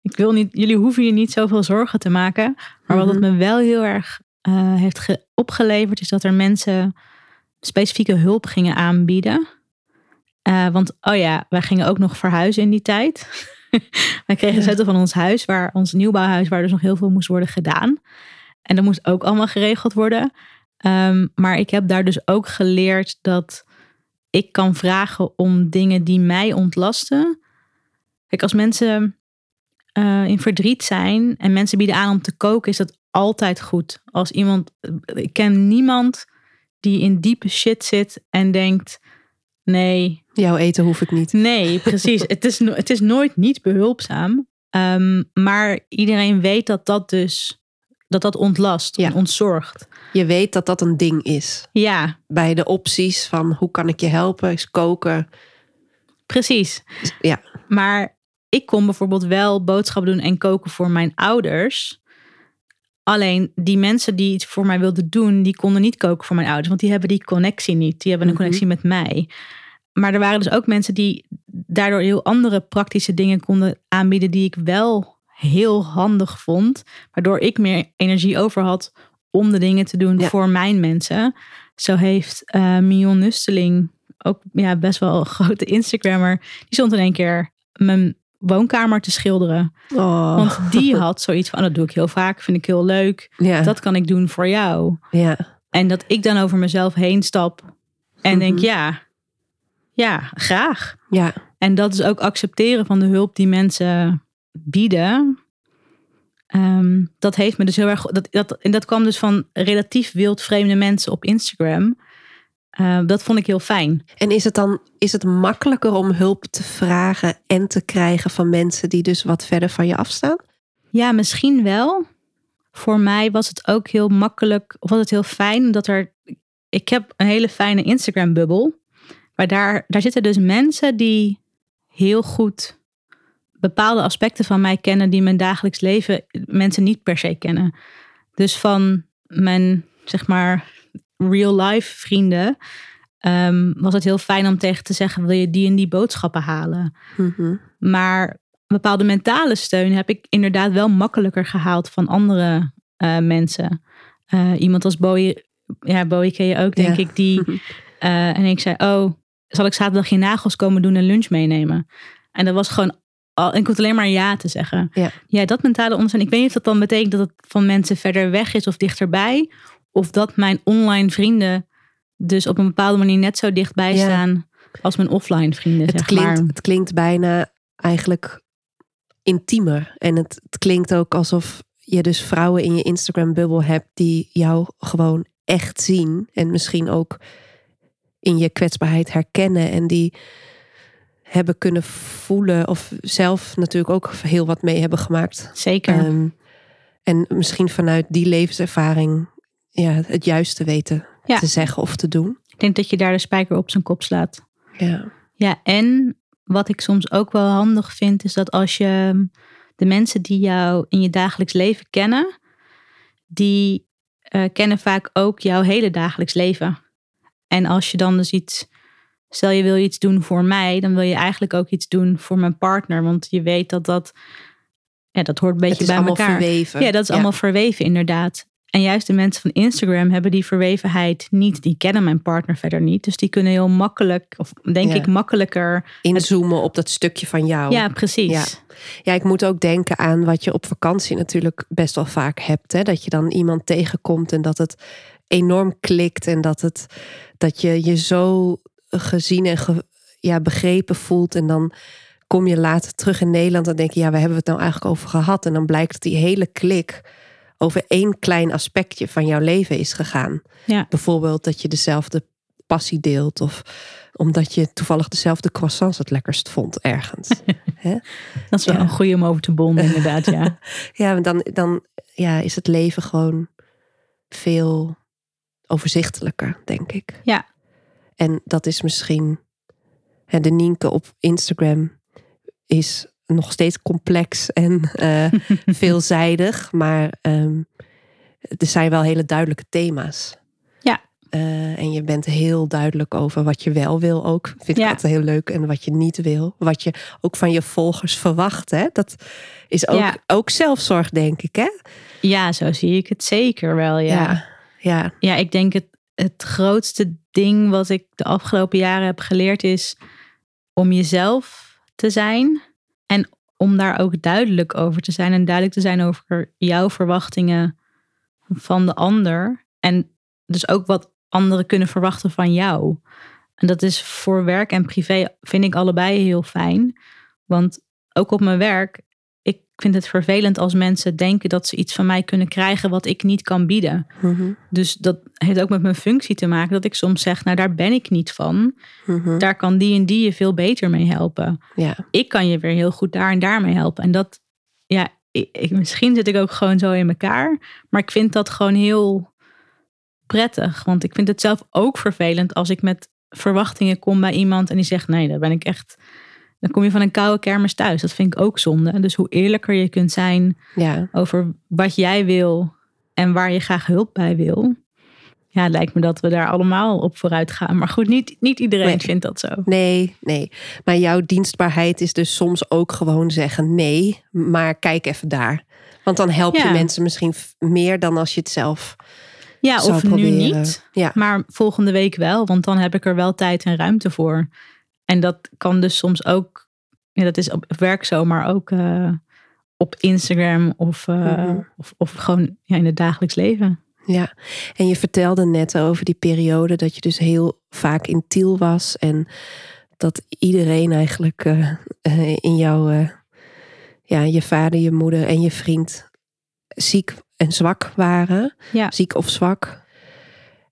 S2: ik wil niet, jullie hoeven je niet zoveel zorgen te maken. Maar wat het me wel heel erg eh, heeft ge- opgeleverd, is dat er mensen specifieke hulp gingen aanbieden. Eh, want, oh ja, wij gingen ook nog verhuizen in die tijd. wij kregen
S1: Ja.
S2: zetten van ons huis, waar ons nieuwbouwhuis, waar dus nog heel veel moest worden gedaan. En dat moest ook allemaal geregeld worden. Ehm, maar ik heb daar dus ook geleerd dat ik kan vragen om dingen die mij ontlasten. Kijk, als mensen eh, in verdriet zijn en mensen bieden aan om te koken, is dat altijd goed. Als iemand, ik ken niemand die in diepe shit zit en denkt: nee,
S1: Jouw eten hoef ik niet.
S2: Nee, precies. het, is, het is nooit niet behulpzaam. Ehm, maar iedereen weet dat dat dus dat dat ontlast
S1: Ja.
S2: ontzorgt.
S1: Je weet dat dat een ding is.
S2: Ja,
S1: Bij de opties van hoe kan ik je helpen, is koken.
S2: precies.
S1: Ja,
S2: Maar ik kon bijvoorbeeld wel boodschappen doen en koken voor mijn ouders. Alleen die mensen die het voor mij wilden doen, die konden niet koken voor mijn ouders, want die hebben die connectie niet. Die hebben een
S1: Mhm.
S2: connectie met mij. Maar er waren dus ook mensen die daardoor heel andere praktische dingen konden aanbieden die ik wel heel handig vond, waardoor ik meer energie over had om de dingen te doen
S1: Ja.
S2: voor mijn mensen. Zo heeft eh Mion Nusteling, ook ja, best wel een grote Instagrammer, die stond in één keer mijn woonkamer te schilderen.
S1: Oh.
S2: Want die had zoiets van, oh, dat doe ik heel vaak, vind ik heel leuk.
S1: ja.
S2: Dat kan ik doen voor jou.
S1: ja.
S2: En dat ik dan over mezelf heen stap en denk,
S1: Mhm.
S2: ja, ja, graag.
S1: ja.
S2: En dat is ook accepteren van de hulp die mensen bieden. Ehm, dat heeft me dus heel erg. Dat, dat, en dat kwam dus van relatief wildvreemde mensen op Instagram. Eh, dat vond ik heel fijn.
S1: En is het dan is het makkelijker om hulp te vragen en te krijgen van mensen die dus wat verder van je afstaan?
S2: Ja, misschien wel. Voor mij was het ook heel makkelijk, of was het heel fijn dat er. Ik heb een hele fijne Instagram-bubbel. Maar daar, daar zitten dus mensen die heel goed bepaalde aspecten van mij kennen die mijn dagelijks leven mensen niet per se kennen. Dus van mijn, zeg maar, real-life vrienden ehm, was het heel fijn om tegen te zeggen: wil je die en die boodschappen halen?
S1: Mhm.
S2: Maar bepaalde mentale steun heb ik inderdaad wel makkelijker gehaald van andere eh, mensen. Eh, iemand als Bowie, ja, Bowie ken je ook, denk
S1: Ja.
S2: ik, die. eh, en ik zei: Oh, zal ik zaterdag je nagels komen doen en lunch meenemen? En dat was gewoon. Al, ik hoefde alleen maar ja te zeggen.
S1: Ja.
S2: dat mentale ondersteuning. Ik weet niet of dat dan betekent dat het van mensen verder weg is of dichterbij. Of dat mijn online vrienden dus op een bepaalde manier net zo dichtbij
S1: Ja.
S2: staan als mijn offline vrienden.
S1: Het,
S2: zeg
S1: klinkt,
S2: maar.
S1: het klinkt bijna eigenlijk intiemer. En het, het klinkt ook alsof je dus vrouwen in je Instagram-bubbel hebt die jou gewoon echt zien. En misschien ook in je kwetsbaarheid herkennen. En die hebben kunnen voelen of zelf natuurlijk ook heel wat mee hebben gemaakt.
S2: Zeker.
S1: Ehm, en misschien vanuit die levenservaring ja, het juiste weten
S2: Ja.
S1: te zeggen of te doen.
S2: Ik denk dat je daar de spijker op zijn kop slaat.
S1: Ja.
S2: Ja, en wat ik soms ook wel handig vind, is dat als je de mensen die jou in je dagelijks leven kennen, die eh, kennen vaak ook jouw hele dagelijks leven. En als je dan dus iets, stel je wil iets doen voor mij, dan wil je eigenlijk ook iets doen voor mijn partner, want je weet dat dat, ja, dat hoort een beetje
S1: het is
S2: bij
S1: allemaal
S2: elkaar.
S1: verweven.
S2: Ja, dat is allemaal verweven, inderdaad. En juist de mensen van Instagram hebben die verwevenheid niet. Die kennen mijn partner verder niet. Dus die kunnen heel makkelijk, of denk
S1: Ja.
S2: ik makkelijker.
S1: inzoomen op dat stukje van jou.
S2: Ja, precies.
S1: Ja. Ja, ik moet ook denken aan wat je op vakantie natuurlijk best wel vaak hebt. Hè? Dat je dan iemand tegenkomt en dat het enorm klikt. En dat, het, dat je je zo gezien en ge- ja, begrepen voelt. En dan kom je later terug in Nederland en denk je... ja, waar hebben we het nou eigenlijk over gehad? En dan blijkt dat die hele klik over één klein aspectje van jouw leven is gegaan.
S2: Ja.
S1: Bijvoorbeeld dat je dezelfde passie deelt... of omdat je toevallig dezelfde croissants het lekkerst vond ergens.
S2: Dat is wel
S1: Ja.
S2: een goede om over te bonden, inderdaad. Ja.
S1: Ja, dan, dan ja, is het leven gewoon veel overzichtelijker, denk ik.
S2: Ja.
S1: En dat is misschien. hè, De Nienke op Instagram is nog steeds complex en eh, veelzijdig, maar ehm, er zijn wel hele duidelijke thema's.
S2: Ja.
S1: Eh, en je bent heel duidelijk over wat je wel wil ook. Vind ik
S2: Ja.
S1: altijd heel leuk. En wat je niet wil. Wat je ook van je volgers verwacht. Hè? Dat is ook,
S2: Ja.
S1: ook zelfzorg, denk ik. Hè?
S2: ja, zo zie ik het zeker wel. Ja, ja.
S1: Ja. ja.
S2: ik denk het, het grootste ding wat ik de afgelopen jaren heb geleerd is om jezelf te zijn. En om daar ook duidelijk over te zijn. En duidelijk te zijn over jouw verwachtingen van de ander. En dus ook wat anderen kunnen verwachten van jou. En dat is voor werk en privé vind ik allebei heel fijn. Want ook op mijn werk, ik vind het vervelend als mensen denken dat ze iets van mij kunnen krijgen wat ik niet kan bieden.
S1: Mhm,
S2: Dus dat heeft ook met mijn functie te maken. Dat ik soms zeg, nou daar ben ik niet van.
S1: mhm.
S2: Daar kan die en die je veel beter mee helpen.
S1: Ja.
S2: Ik kan je weer heel goed daar en daar mee helpen. En dat, ja, ik, ik- misschien zit ik ook gewoon zo in elkaar. Maar ik vind dat gewoon heel prettig. Want ik vind het zelf ook vervelend als ik met verwachtingen kom bij iemand en die zegt, nee, daar ben ik echt... Dan kom je van een koude kermis thuis. Dat vind ik ook zonde. Dus hoe eerlijker je kunt zijn
S1: ja.
S2: over wat jij wil en waar je graag hulp bij wil. Ja, het lijkt me dat we daar allemaal op vooruit gaan. Maar goed, niet, niet iedereen
S1: Nee.
S2: vindt dat zo.
S1: Nee, nee. Maar jouw dienstbaarheid is dus soms ook gewoon zeggen nee, maar kijk even daar. Want dan help je
S2: Ja.
S1: mensen misschien meer dan als je het zelf
S2: Ja,
S1: zou
S2: of nu
S1: proberen.
S2: niet.
S1: Ja.
S2: Maar volgende week wel, want dan heb ik er wel tijd en ruimte voor. En dat kan dus soms ook, ja, dat is op werk zo, maar ook eh, op Instagram of, eh,
S1: Mhm.
S2: of, of gewoon ja, in het dagelijks leven.
S1: Ja, en je vertelde net over die periode dat je dus heel vaak in Tiel was en dat iedereen eigenlijk eh, in jouw, ja, je vader, je moeder en je vriend ziek en zwak waren,
S2: Ja.
S1: ziek of zwak.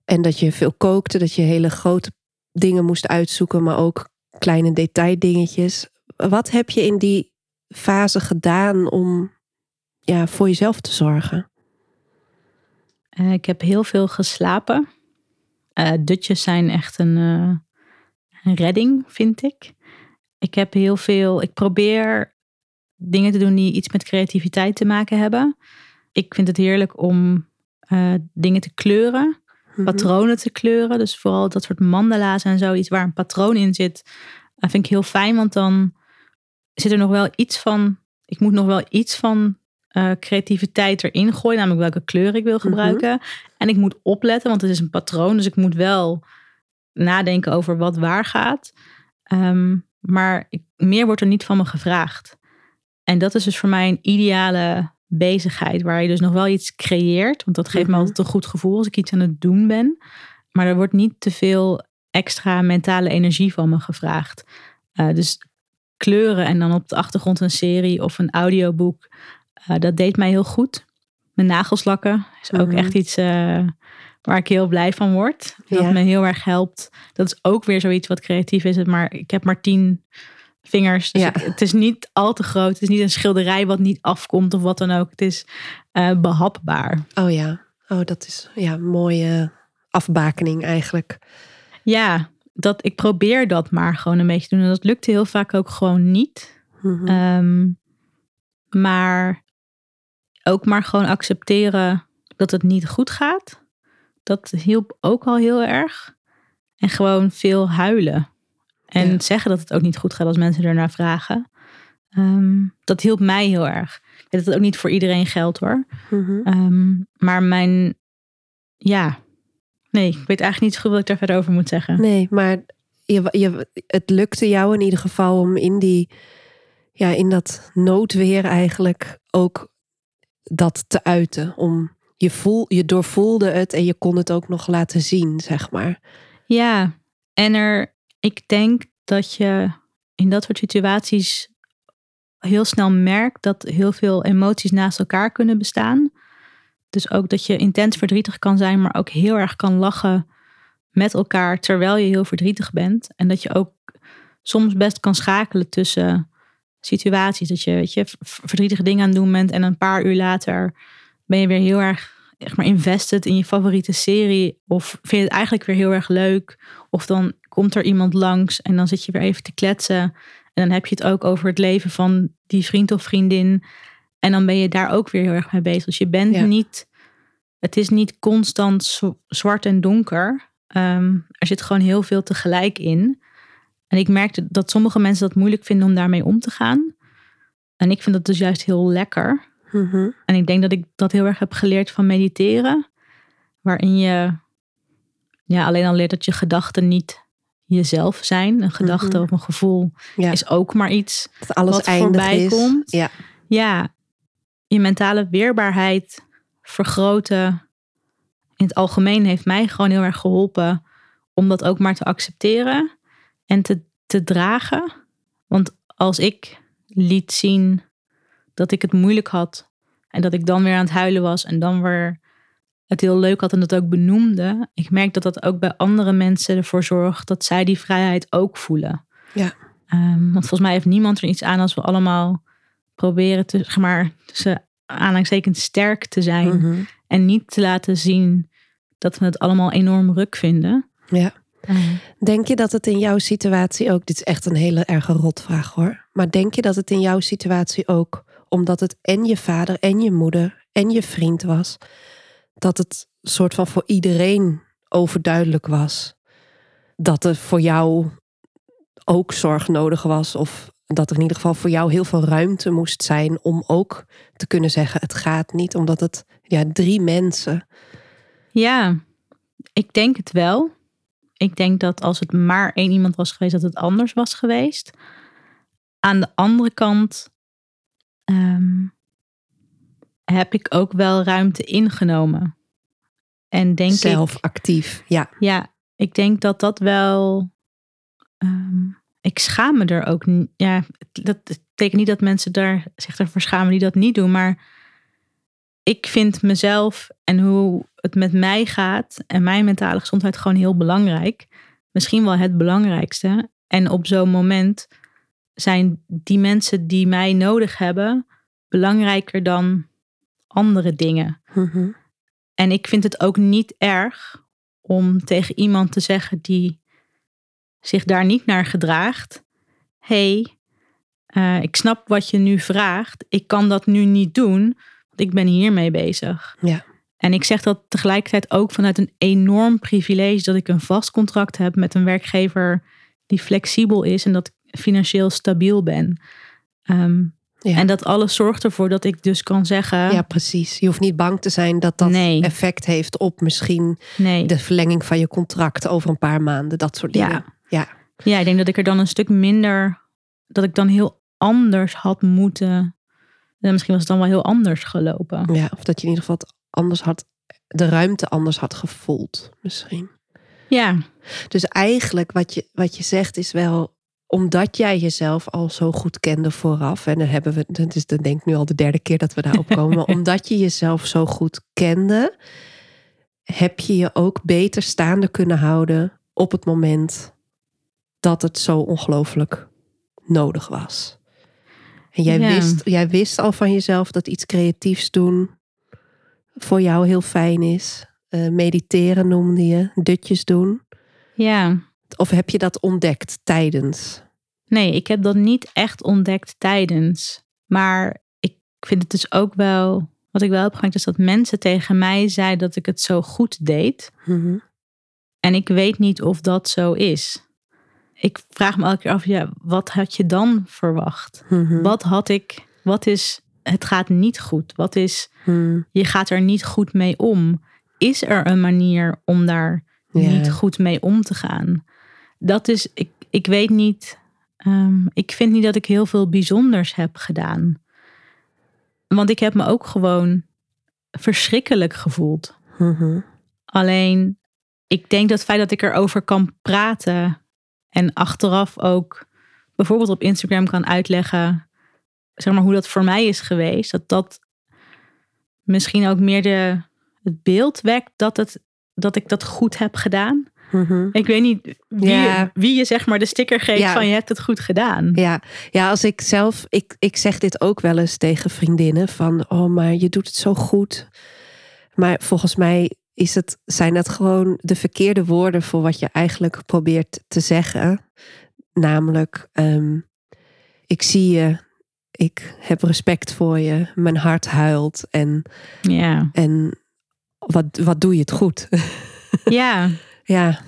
S1: En dat je veel kookte, dat je hele grote dingen moest uitzoeken, maar ook kleine detaildingetjes. Wat heb je in die fase gedaan om ja, voor jezelf te zorgen?
S2: Eh, ik heb heel veel geslapen. Eh, dutjes zijn echt een, eh, een redding, vind ik. Ik heb heel veel. Ik probeer dingen te doen die iets met creativiteit te maken hebben. Ik vind het heerlijk om dingen te kleuren. Patronen te kleuren. Dus vooral dat soort mandala's en zoiets waar een patroon in zit, eh, vind ik heel fijn. Want dan zit er nog wel iets van. Ik moet nog wel iets van eh, creativiteit erin gooien, namelijk welke kleur ik wil gebruiken. En ik moet opletten, want het is een patroon. Dus ik moet wel nadenken over wat waar gaat. Ehm, maar ik, meer wordt er niet van me gevraagd. En dat is dus voor mij een ideale bezigheid, waar je dus nog wel iets creëert. Want dat geeft me
S1: Mhm.
S2: altijd een goed gevoel als ik iets aan het doen ben. Maar er wordt niet te veel extra mentale energie van me gevraagd. Eh, dus kleuren en dan op de achtergrond een serie of een audioboek. eh, dat deed mij heel goed. Mijn nagels lakken is ook
S1: Mhm.
S2: echt iets eh, waar ik heel blij van word. Dat
S1: Ja.
S2: me heel erg helpt. Dat is ook weer zoiets wat creatief is. Maar ik heb maar tien vingers. Dus
S1: Ja.
S2: ik- het is niet al te groot. Het is niet een schilderij wat niet afkomt of wat dan ook. Het is eh, behapbaar.
S1: Oh ja, oh dat is ja een mooie afbakening eigenlijk.
S2: Ja, dat, ik probeer dat maar gewoon een beetje te doen. En dat lukte heel vaak ook gewoon niet.
S1: Mhm.
S2: Ehm, maar ook maar gewoon accepteren dat het niet goed gaat. Dat hielp ook al heel erg. En gewoon veel huilen. En
S1: Ja.
S2: zeggen dat het ook niet goed gaat als mensen ernaar vragen. Ehm, dat hielp mij heel erg. Ik weet dat het ook niet voor iedereen geldt hoor.
S1: Mhm.
S2: Ehm, maar mijn, ja, nee, ik weet eigenlijk niet zo goed wat ik daar verder over moet zeggen.
S1: Nee, maar je, je, het lukte jou in ieder geval om in die, ja, in dat noodweer eigenlijk ook dat te uiten. Om je voel, je doorvoelde het en je kon het ook nog laten zien, zeg maar.
S2: Ja, en er, ik denk dat je in dat soort situaties heel snel merkt dat heel veel emoties naast elkaar kunnen bestaan. Dus ook dat je intens verdrietig kan zijn, maar ook heel erg kan lachen met elkaar terwijl je heel verdrietig bent. En dat je ook soms best kan schakelen tussen situaties. Dat je, weet je verdrietige dingen aan het doen bent en een paar uur later ben je weer heel erg echt maar invested in je favoriete serie. Of vind je het eigenlijk weer heel erg leuk. Of dan komt er iemand langs en dan zit je weer even te kletsen. En dan heb je het ook over het leven van die vriend of vriendin. En dan ben je daar ook weer heel erg mee bezig. Dus je bent
S1: Ja.
S2: niet, het is niet constant zwart en donker. Ehm, er zit gewoon heel veel tegelijk in. En ik merkte dat sommige mensen dat moeilijk vinden om daarmee om te gaan. En ik vind dat dus juist heel lekker.
S1: Mhm.
S2: En ik denk dat ik dat heel erg heb geleerd van mediteren. Waarin je ja, alleen al leert dat je gedachten niet jezelf zijn. Een gedachte
S1: Mhm.
S2: of een gevoel
S1: Ja.
S2: is ook maar iets.
S1: Dat alles
S2: wat voorbij
S1: is.
S2: komt.
S1: Ja.
S2: Ja, je mentale weerbaarheid vergroten. In het algemeen heeft mij gewoon heel erg geholpen om dat ook maar te accepteren en te, te dragen. Want als ik liet zien dat ik het moeilijk had en dat ik dan weer aan het huilen was en dan weer het heel leuk had en dat ook benoemde, ik merk dat dat ook bij andere mensen ervoor zorgt dat zij die vrijheid ook voelen.
S1: Ja.
S2: Ehm, want volgens mij heeft niemand er iets aan als we allemaal proberen te, zeg maar, tussen aanhalingstekens sterk te zijn
S1: Mhm.
S2: en niet te laten zien dat we het allemaal enorm ruk vinden.
S1: ja. Denk je dat het in jouw situatie ook, dit is echt een hele erge rotvraag hoor, maar denk je dat het in jouw situatie ook, omdat het en je vader en je moeder en je vriend was, dat het soort van voor iedereen overduidelijk was dat er voor jou ook zorg nodig was of dat er in ieder geval voor jou heel veel ruimte moest zijn om ook te kunnen zeggen: het gaat niet, omdat het ja, drie mensen.
S2: Ja, ik denk het wel. Ik denk dat als het maar één iemand was geweest, dat het anders was geweest. Aan de andere kant ehm, heb ik ook wel ruimte ingenomen. En denk
S1: Zelf actief, ja.
S2: Ja, ik denk dat dat wel. ehm, ik schaam me er ook. Ja, dat betekent niet dat mensen daar zich ervoor schamen die dat niet doen. Maar ik vind mezelf en hoe het met mij gaat en mijn mentale gezondheid gewoon heel belangrijk. Misschien wel het belangrijkste. En op zo'n moment zijn die mensen die mij nodig hebben belangrijker dan andere dingen.
S1: Mhm.
S2: En ik vind het ook niet erg om tegen iemand te zeggen die zich daar niet naar gedraagt: hey, eh, ik snap wat je nu vraagt. Ik kan dat nu niet doen, want ik ben hiermee bezig.
S1: Ja.
S2: En ik zeg dat tegelijkertijd ook vanuit een enorm privilege dat ik een vast contract heb met een werkgever die flexibel is en dat ik financieel stabiel ben. Ehm,
S1: Ja.
S2: En dat alles zorgt ervoor dat ik dus kan zeggen:
S1: ja, precies. Je hoeft niet bang te zijn dat dat
S2: Nee.
S1: effect heeft op misschien
S2: nee.
S1: de verlenging van je contract over een paar maanden, dat soort dingen.
S2: Ja.
S1: Ja.
S2: Ja, ik denk dat ik er dan een stuk minder, dat ik dan heel anders had moeten. Misschien was het dan wel heel anders gelopen.
S1: Ja, of dat je in ieder geval het anders had, de ruimte anders had gevoeld, misschien.
S2: Ja,
S1: Dus eigenlijk wat je, wat je zegt is wel, omdat jij jezelf al zo goed kende vooraf, en dan hebben we, dat is dan denk ik nu al de derde keer dat we daarop komen, maar omdat je jezelf zo goed kende, heb je je ook beter staande kunnen houden op het moment dat het zo ongelooflijk nodig was. En jij,
S2: Ja.
S1: wist, jij wist al van jezelf dat iets creatiefs doen voor jou heel fijn is. Eh, mediteren noemde je, dutjes doen.
S2: ja.
S1: Of heb je dat ontdekt tijdens?
S2: Nee, ik heb dat niet echt ontdekt tijdens. Maar ik vind het dus ook wel. Wat ik wel heb gemerkt is dat mensen tegen mij zeiden dat ik het zo goed deed.
S1: Mhm.
S2: En ik weet niet of dat zo is. Ik vraag me elke keer af, ja, wat had je dan verwacht?
S1: Mhm.
S2: Wat had ik, wat is, het gaat niet goed? Wat is,
S1: Mhm.
S2: je gaat er niet goed mee om? Is er een manier om daar niet goed mee om te gaan? Dat is, ik, ik weet niet, ehm, ik vind niet dat ik heel veel bijzonders heb gedaan. Want ik heb me ook gewoon verschrikkelijk gevoeld.
S1: Mhm.
S2: Alleen, ik denk dat het feit dat ik erover kan praten en achteraf ook bijvoorbeeld op Instagram kan uitleggen, zeg maar hoe dat voor mij is geweest, dat dat misschien ook meer de, het beeld wekt dat, het, dat ik dat goed heb gedaan.
S1: Mhm.
S2: Ik weet niet wie,
S1: Ja.
S2: wie je zeg maar de sticker geeft
S1: Ja.
S2: van je hebt het goed gedaan.
S1: Ja. ja, als ik zelf, ik, ik zeg dit ook wel eens tegen vriendinnen van, oh maar je doet het zo goed. Maar volgens mij is het, zijn het gewoon de verkeerde woorden voor wat je eigenlijk probeert te zeggen. Namelijk, ehm, ik zie je, ik heb respect voor je, mijn hart huilt en,
S2: Ja,
S1: en wat, wat doe je het goed.
S2: ja.
S1: Ja,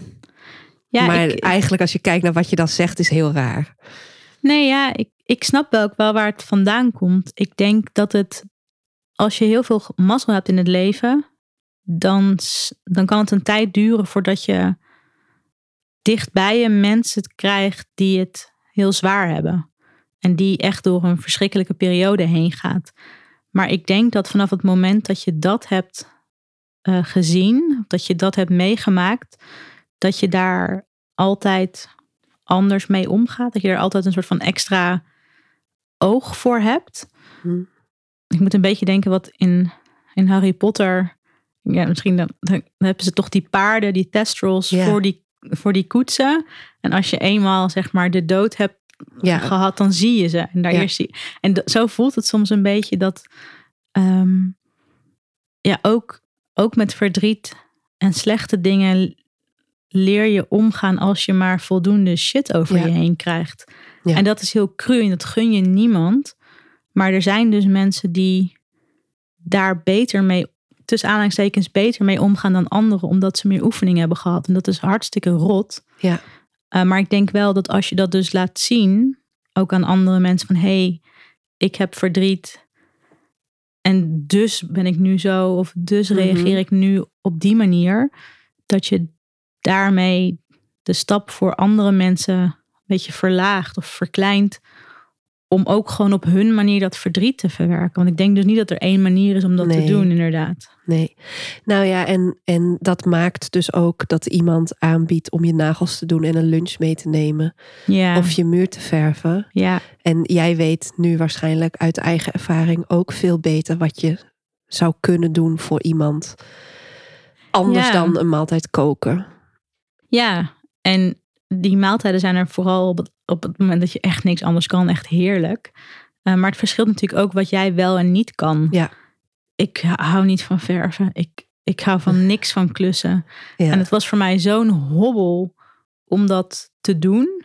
S2: ja
S1: maar
S2: ik-
S1: eigenlijk als je kijkt naar wat je dan zegt, is heel raar.
S2: Nee, ja, ik, ik snap wel ook wel waar het vandaan komt. Ik denk dat het, als je heel veel mazzel hebt in het leven, dan, dan kan het een tijd duren voordat je dichtbij je mensen krijgt die het heel zwaar hebben. En die echt door een verschrikkelijke periode heen gaat. Maar ik denk dat vanaf het moment dat je dat hebt eh, gezien, dat je dat hebt meegemaakt, dat je daar altijd anders mee omgaat. Dat je er altijd een soort van extra oog voor hebt.
S1: Hm.
S2: Ik moet een beetje denken wat in, in Harry Potter. Ja, misschien dan, dan hebben ze toch die paarden, die testrals
S1: Ja.
S2: voor, die, voor die koetsen. En als je eenmaal zeg maar de dood hebt
S1: Ja,
S2: gehad, dan zie je ze. En, daar
S1: Ja.
S2: eerst zie, en zo voelt het soms een beetje dat. ehm, ja, ook, ook met verdriet en slechte dingen leer je omgaan als je maar voldoende shit over
S1: Ja.
S2: je heen krijgt.
S1: Ja.
S2: En dat is heel cru en dat gun je niemand. Maar er zijn dus mensen die daar beter mee, tussen aanhalingstekens, beter mee omgaan dan anderen, omdat ze meer oefening hebben gehad. En dat is hartstikke rot.
S1: ja.
S2: Uh, maar ik denk wel dat als je dat dus laat zien ook aan andere mensen van hey, ik heb verdriet. En dus ben ik nu zo, of dus
S1: Mhm.
S2: reageer ik nu op die manier. Dat je daarmee de stap voor andere mensen een beetje verlaagt of verkleint. Om ook gewoon op hun manier dat verdriet te verwerken. Want ik denk dus niet dat er één manier is om dat
S1: Nee.
S2: te doen, inderdaad.
S1: Nee. Nou ja, en, en dat maakt dus ook dat iemand aanbiedt om je nagels te doen en een lunch mee te nemen.
S2: Ja,
S1: Of je muur te verven.
S2: ja,
S1: En jij weet nu waarschijnlijk uit eigen ervaring ook veel beter wat je zou kunnen doen voor iemand. Anders
S2: Ja.
S1: dan een maaltijd koken.
S2: ja. En die maaltijden zijn er vooral op het, op het moment dat je echt niks anders kan, echt heerlijk. Eh, maar het verschilt natuurlijk ook wat jij wel en niet kan.
S1: Ja.
S2: Ik hou niet van verven. Ik, ik hou van niks van klussen.
S1: Ja.
S2: En het was voor mij zo'n hobbel om dat te doen.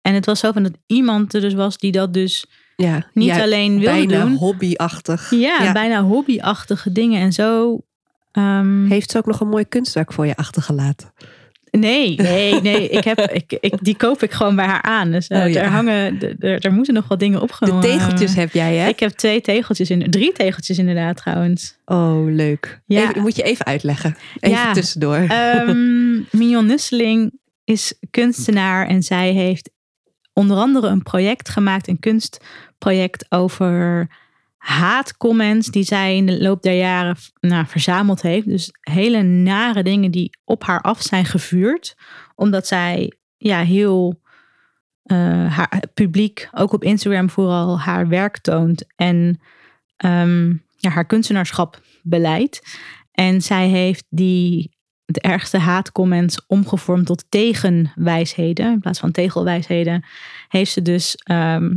S2: En het was zo van dat iemand er dus was die dat dus
S1: ja.
S2: niet alleen wilde
S1: bijna
S2: doen.
S1: hobbyachtig.
S2: Ja, bijna hobbyachtige dingen. En zo. ehm,
S1: Heeft ze ook nog een mooi kunstwerk voor je achtergelaten?
S2: Nee, nee, nee. Ik heb, ik, ik, die koop ik gewoon bij haar aan. Dus eh,
S1: Oh, ja.
S2: er hangen, de- er, er moeten nog wat dingen
S1: De
S2: opgenomen
S1: tegeltjes heb jij, hè?
S2: Ik heb twee tegeltjes in, drie tegeltjes inderdaad trouwens.
S1: Oh, leuk.
S2: Ja.
S1: Even, moet je even uitleggen. Even
S2: Ja.
S1: tussendoor.
S2: Ehm Mignon Nusseling is kunstenaar en zij heeft onder andere een project gemaakt, een kunstproject over haatcomments die zij in de loop der jaren nou, verzameld heeft. Dus hele nare dingen die op haar af zijn gevuurd, omdat zij ja, heel eh, haar publiek, ook op Instagram vooral, haar werk toont en ehm, ja, haar kunstenaarschap beleidt. En zij heeft die de ergste haatcomments omgevormd tot tegenwijsheden. In plaats van tegelwijsheden heeft ze dus ehm,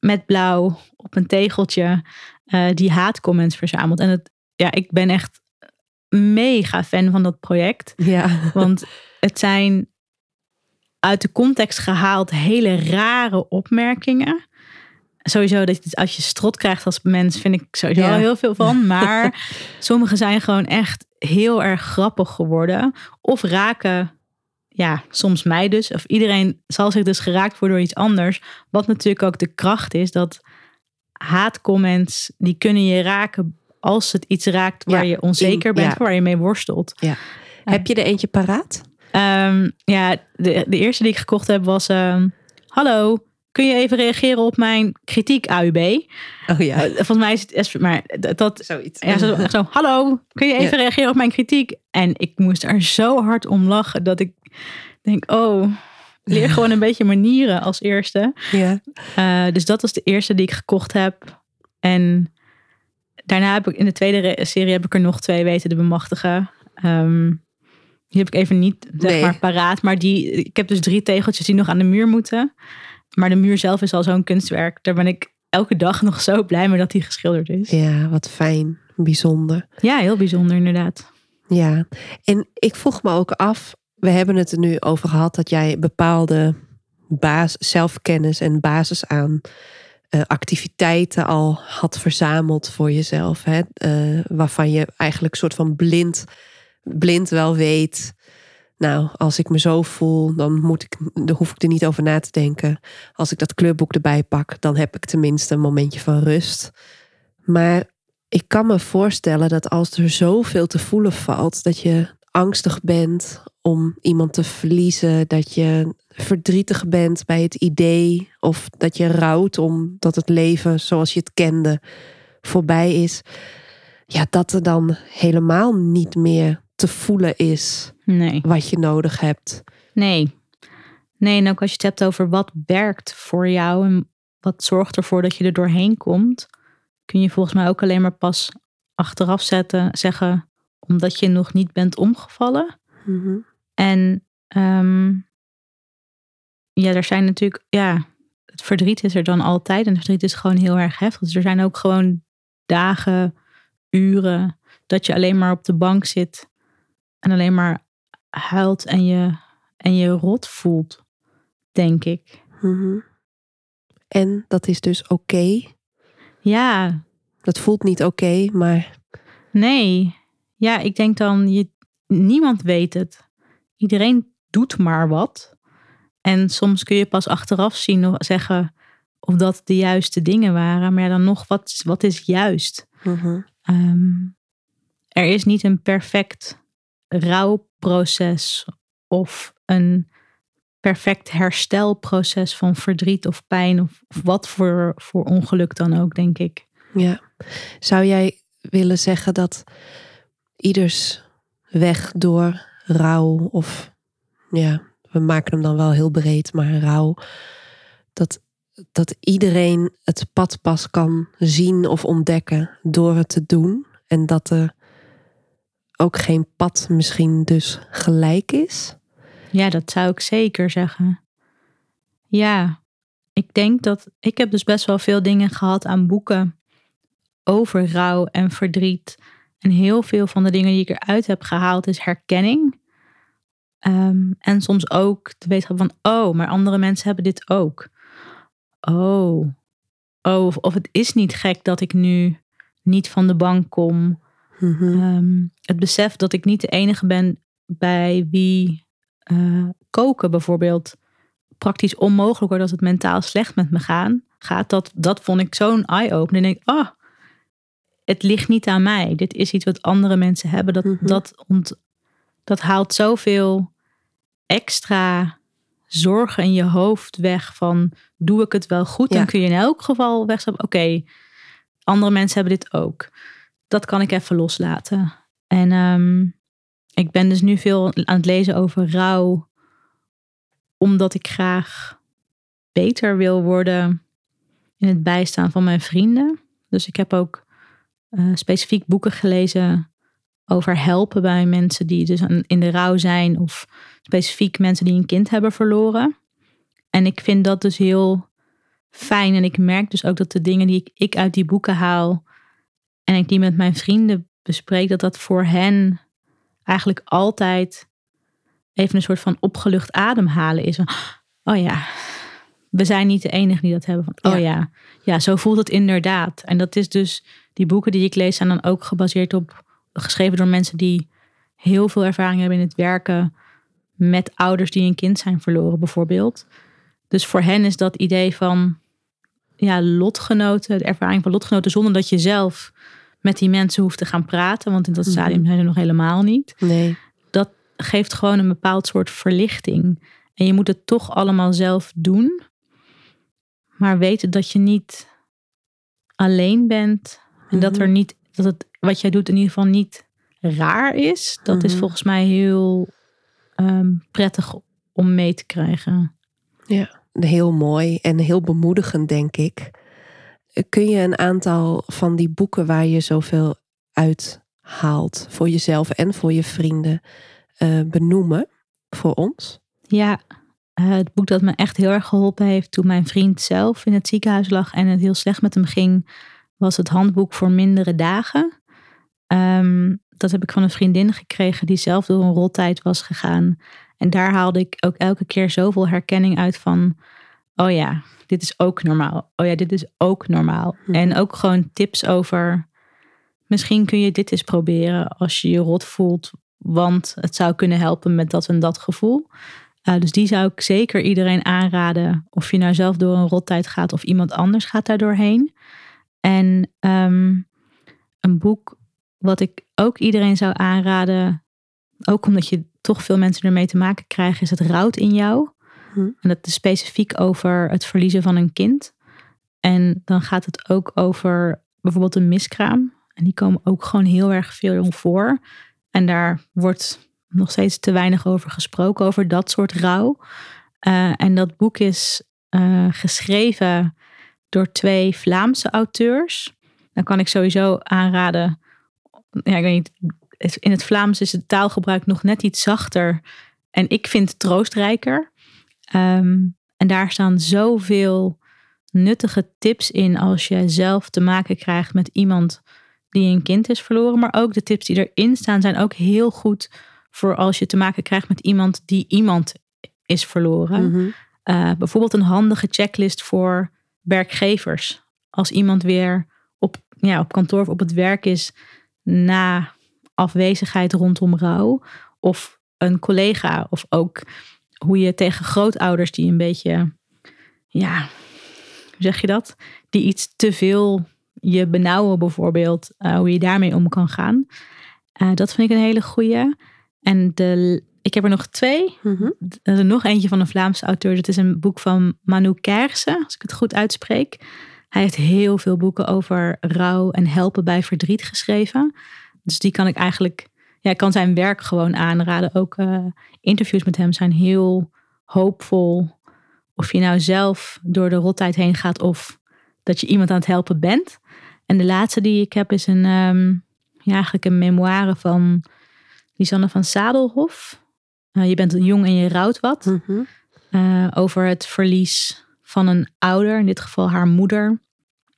S2: met blauw op een tegeltje eh, die haatcomments verzameld. En het, ja, ik ben echt mega fan van dat project.
S1: ja.
S2: Want het zijn uit de context gehaald hele rare opmerkingen. Sowieso dat als je strot krijgt als mens, vind ik sowieso
S1: Ja.
S2: al heel veel van. Maar sommige zijn gewoon echt heel erg grappig geworden. Of raken, ja, soms mij dus. Of iedereen zal zich dus geraakt worden door iets anders. Wat natuurlijk ook de kracht is dat haatcomments, die kunnen je raken als het iets raakt waar
S1: Ja,
S2: je onzeker
S1: in-
S2: bent,
S1: ja.
S2: waar je mee worstelt.
S1: Heb je er eentje paraat?
S2: Ehm, ja, de, de eerste die ik gekocht heb was... ehm, Hallo, kun je even reageren op mijn kritiek, AUB?
S1: Oh ja,
S2: Eh, Volgens mij is het... Maar dat, dat
S1: zoiets.
S2: ja, zo, zo, hallo, kun je even reageren op mijn kritiek? En ik moest er zo hard om lachen dat ik denk... Oh, leer gewoon een beetje manieren als eerste.
S1: Ja.
S2: Eh, dus dat was de eerste die ik gekocht heb. En daarna heb ik in de tweede serie heb ik er nog twee weten te bemachtigen. Ehm, die heb ik even niet zeg
S1: Nee.
S2: maar paraat. Maar die, ik heb dus drie tegeltjes die nog aan de muur moeten. Maar de muur zelf is al zo'n kunstwerk. Daar ben ik elke dag nog zo blij mee dat die geschilderd is. Ja,
S1: ja, wat fijn. Bijzonder.
S2: heel bijzonder inderdaad.
S1: Ja, en ik vroeg me ook af, we hebben het er nu over gehad dat jij bepaalde zelfkennis en basis aan eh, activiteiten al had verzameld voor jezelf. Hè? Eh, waarvan je eigenlijk soort van blind, blind wel weet. Nou, als ik me zo voel, dan, moet ik, dan hoef ik er niet over na te denken. Als ik dat kleurboek erbij pak, dan heb ik tenminste een momentje van rust. Maar ik kan me voorstellen dat als er zoveel te voelen valt, dat je angstig bent om iemand te verliezen, dat je verdrietig bent bij het idee of dat je rouwt omdat het leven zoals je het kende voorbij is. Ja, dat er dan helemaal niet meer te voelen is
S2: Nee.
S1: wat je nodig hebt.
S2: Nee. Nee, en ook als je het hebt over wat werkt voor jou en wat zorgt ervoor dat je er doorheen komt, kun je volgens mij ook alleen maar pas achteraf zetten, zeggen, omdat je nog niet bent omgevallen.
S1: Mhm.
S2: En ehm, ja, er zijn natuurlijk, ja, het verdriet is er dan altijd en het verdriet is gewoon heel erg heftig. Dus er zijn ook gewoon dagen, uren dat je alleen maar op de bank zit en alleen maar huilt en je, en je rot voelt, denk ik.
S1: Mhm. En dat is dus oké.
S2: Ja,
S1: Dat voelt niet oké, maar
S2: nee. Ja, ik denk dan, je, niemand weet het. Iedereen doet maar wat. En soms kun je pas achteraf zien of zeggen, of dat de juiste dingen waren. Maar ja, dan nog, wat, is- wat is juist?
S1: Mhm.
S2: Ehm, er is niet een perfect rouwproces of een perfect herstelproces van verdriet of pijn of, of wat voor, voor ongeluk dan ook, denk ik.
S1: Ja. Zou jij willen zeggen dat ieders weg door rouw of ja, we maken hem dan wel heel breed, maar rouw, dat, dat iedereen het pad pas kan zien of ontdekken door het te doen en dat er ook geen pad misschien dus gelijk is?
S2: Ja, dat zou ik zeker zeggen. Ja, ik denk dat ik heb dus best wel veel dingen gehad aan boeken over rouw en verdriet. En heel veel van de dingen die ik eruit heb gehaald is herkenning. Ehm, en soms ook de wetenschap van, oh, maar andere mensen hebben dit ook. Oh, oh of, of het is niet gek dat ik nu niet van de bank kom.
S1: Mhm.
S2: Ehm, het besef dat ik niet de enige ben bij wie eh, koken bijvoorbeeld praktisch onmogelijk wordt als het mentaal slecht met me gaan, gaat. Dat, dat vond ik zo'n eye-opener. En ik denk, oh, het ligt niet aan mij. Dit is iets wat andere mensen hebben. Dat,
S1: Mhm.
S2: dat, ont, dat haalt zoveel extra zorgen in je hoofd weg van doe ik het wel goed?
S1: Ja.
S2: Dan kun je in elk geval wegstappen. Oké, andere mensen hebben dit ook. Dat kan ik even loslaten. En ehm, ik ben dus nu veel aan het lezen over rouw, omdat ik graag beter wil worden in het bijstaan van mijn vrienden. Dus ik heb ook eh, specifiek boeken gelezen over helpen bij mensen die dus in de rouw zijn, of specifiek mensen die een kind hebben verloren. En ik vind dat dus heel fijn. En ik merk dus ook dat de dingen die ik, uit die boeken haal en ik die met mijn vrienden bespreek, dat dat voor hen eigenlijk altijd even een soort van opgelucht ademhalen is. Van, oh ja, we zijn niet de enige die dat hebben. Van, oh ja. ja, zo voelt het inderdaad. En dat is dus, die boeken die ik lees zijn dan ook gebaseerd op, geschreven door mensen die heel veel ervaring hebben in het werken met ouders die een kind zijn verloren bijvoorbeeld. Dus voor hen is dat idee van ja, lotgenoten, de ervaring van lotgenoten, zonder dat je zelf met die mensen hoeft te gaan praten, want in dat
S1: Mhm.
S2: stadium zijn ze nog helemaal niet.
S1: Nee.
S2: Dat geeft gewoon een bepaald soort verlichting. En je moet het toch allemaal zelf doen, maar weten dat je niet alleen bent en dat
S1: Mhm.
S2: er niet, dat het wat jij doet in ieder geval niet raar is. Dat is
S1: Mhm.
S2: volgens mij heel ehm, prettig om mee te krijgen.
S1: Heel mooi en heel bemoedigend, denk ik. Kun je een aantal van die boeken waar je zoveel uithaalt voor jezelf en voor je vrienden eh, benoemen voor ons?
S2: Ja, eh, het boek dat me echt heel erg geholpen heeft toen mijn vriend zelf in het ziekenhuis lag en het heel slecht met hem ging, was het handboek voor mindere dagen. Ehm, dat heb ik van een vriendin gekregen die zelf door een rottijd was gegaan. En daar haalde ik ook elke keer zoveel herkenning uit van, oh ja, dit is ook normaal. Oh ja, dit is ook normaal.
S1: Mhm.
S2: En ook gewoon tips over, misschien kun je dit eens proberen als je je rot voelt, want het zou kunnen helpen met dat en dat gevoel. Uh, dus die zou ik zeker iedereen aanraden. Of je nou zelf door een rottijd gaat of iemand anders gaat daar doorheen. En ehm, een boek wat ik ook iedereen zou aanraden. Ook omdat je toch veel mensen ermee te maken krijgt. Is het rouwt in jou.
S1: Hm.
S2: En dat is specifiek over het verliezen van een kind. En dan gaat het ook over bijvoorbeeld een miskraam. En die komen ook gewoon heel erg veel voor. En daar wordt nog steeds te weinig over gesproken, over dat soort rouw. Uh, en dat boek is uh, geschreven door twee Vlaamse auteurs. Dan kan ik sowieso aanraden. Ja, ik weet niet. In het Vlaams is het taalgebruik nog net iets zachter. En ik vind het troostrijker. Um, en daar staan zoveel nuttige tips in als je zelf te maken krijgt met iemand die een kind is verloren. Maar ook de tips die erin staan zijn ook heel goed voor als je te maken krijgt met iemand die iemand is verloren.
S1: Mhm.
S2: Uh, bijvoorbeeld een handige checklist voor werkgevers. Als iemand weer op, ja, op kantoor of op het werk is na afwezigheid rondom rouw. Of een collega. Of ook hoe je tegen grootouders die een beetje ja, hoe zeg je dat? Die iets te veel je benauwen bijvoorbeeld, uh, hoe je daarmee om kan gaan. Uh, dat vind ik een hele goeie. En de, ik heb er nog twee.
S1: Mhm.
S2: Er is nog eentje van een Vlaamse auteur. Dat is een boek van Manu Kersen, als ik het goed uitspreek. Hij heeft heel veel boeken over rouw en helpen bij verdriet geschreven. Dus die kan ik eigenlijk, ja, ik kan zijn werk gewoon aanraden. Ook uh, interviews met hem zijn heel hoopvol. Of je nou zelf door de rottijd heen gaat of dat je iemand aan het helpen bent. En de laatste die ik heb is een, um, ja, eigenlijk een memoire van Lisanne van Sadelhof. Uh, je bent jong en je rouwt wat.
S1: Mm -hmm.
S2: uh, over het verlies van een ouder, in dit geval haar moeder,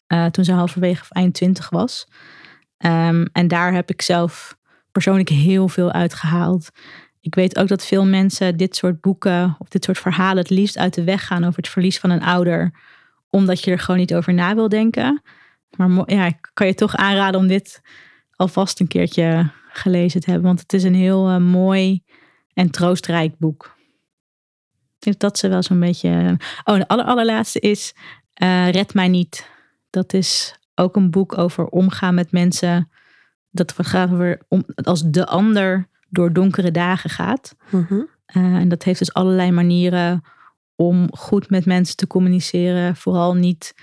S2: uh, toen ze halverwege of eind twintig was. Um, en daar heb ik zelf persoonlijk heel veel uit gehaald. Ik weet ook dat veel mensen dit soort boeken of dit soort verhalen het liefst uit de weg gaan over het verlies van een ouder, omdat je er gewoon niet over na wil denken. Maar ja, ik kan je toch aanraden om dit alvast een keertje gelezen te hebben, want het is een heel uh, mooi en troostrijk boek. Ik denk dat ze wel zo'n beetje. Oh, de aller, allerlaatste is uh, Red mij niet. Dat is ook een boek over omgaan met mensen. Dat gaat over om, als de ander door donkere dagen gaat.
S1: Mm -hmm.
S2: uh, en dat heeft dus allerlei manieren om goed met mensen te communiceren. Vooral niet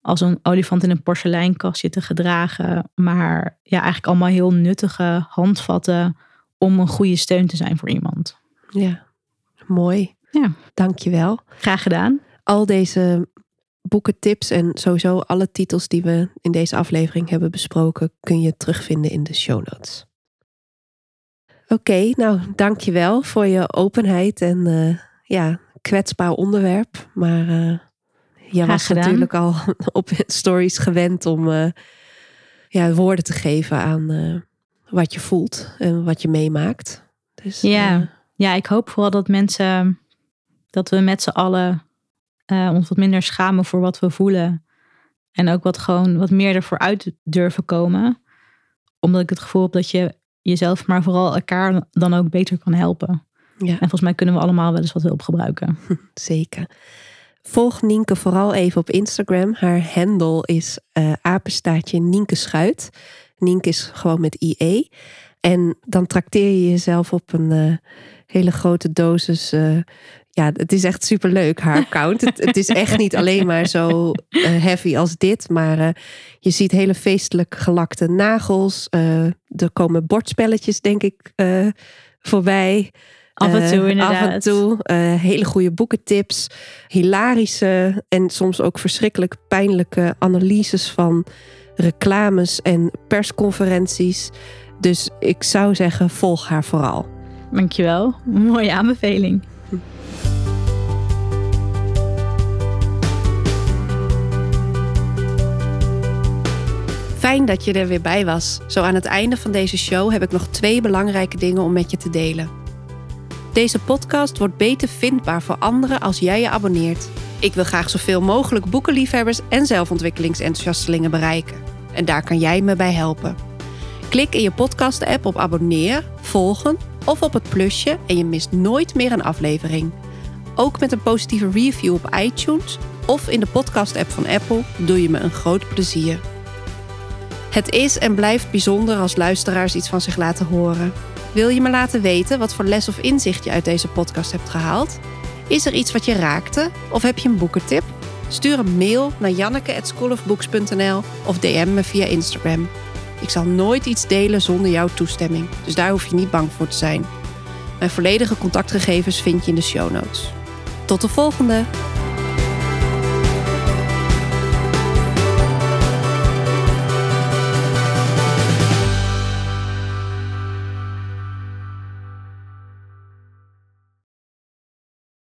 S2: als een olifant in een porseleinkastje te gedragen. Maar ja, eigenlijk allemaal heel nuttige handvatten om een goede steun te zijn voor iemand.
S1: Ja, mooi.
S2: Ja.
S1: Dankjewel.
S2: Graag gedaan.
S1: Al deze boekentips en sowieso alle titels die we in deze aflevering hebben besproken, kun je terugvinden in de show notes. Oké, okay, nou dankjewel voor je openheid en uh, ja, kwetsbaar onderwerp. Maar uh, jij was
S2: gedaan.
S1: natuurlijk al op stories gewend om uh, ja, woorden te geven aan wat je voelt en wat je meemaakt. Dus,
S2: ja. ja, ik hoop vooral dat mensen, dat we met z'n allen ons wat minder schamen voor wat we voelen. En ook wat gewoon wat meer ervoor uit durven komen. Omdat ik het gevoel heb dat je jezelf, maar vooral elkaar dan ook beter kan helpen.
S1: Ja.
S2: En volgens mij kunnen we allemaal wel eens wat hulp gebruiken.
S1: Zeker. Volg Nienke vooral even op Instagram. Haar handle is uh, apenstaartje Nienke Schuit. Nienke is gewoon met IE. En dan trakteer je jezelf op een uh, hele grote dosis. Uh, ja, het is echt superleuk, haar account. het, het, is echt niet alleen maar zo heavy als dit. Maar je ziet hele feestelijk gelakte nagels. er komen bordspelletjes, denk ik, voorbij.
S2: Af en toe inderdaad.
S1: Af en toe. Hele goede boekentips. Hilarische en soms ook verschrikkelijk pijnlijke analyses van reclames en persconferenties. Dus ik zou zeggen, volg haar vooral.
S2: Dankjewel. Mooie aanbeveling.
S1: Fijn dat je er weer bij was. Zo aan het einde van deze show heb ik nog twee belangrijke dingen om met je te delen. Deze podcast wordt beter vindbaar voor anderen als jij je abonneert. Ik wil graag zoveel mogelijk boekenliefhebbers en zelfontwikkelingsenthousiastelingen bereiken. En daar kan jij me bij helpen. Klik in je podcast-app op abonneer, volgen of op het plusje en je mist nooit meer een aflevering. Ook met een positieve review op iTunes of in de podcast-app van Apple doe je me een groot plezier. Het is en blijft bijzonder als luisteraars iets van zich laten horen. Wil je me laten weten wat voor les of inzicht je uit deze podcast hebt gehaald? Is er iets wat je raakte of heb je een boekentip? Stuur een mail naar janneke@schoolofbooks.nl of DM me via Instagram. Ik zal nooit iets delen zonder jouw toestemming, dus daar hoef je niet bang voor te zijn. Mijn volledige contactgegevens vind je in de show notes. Tot de volgende!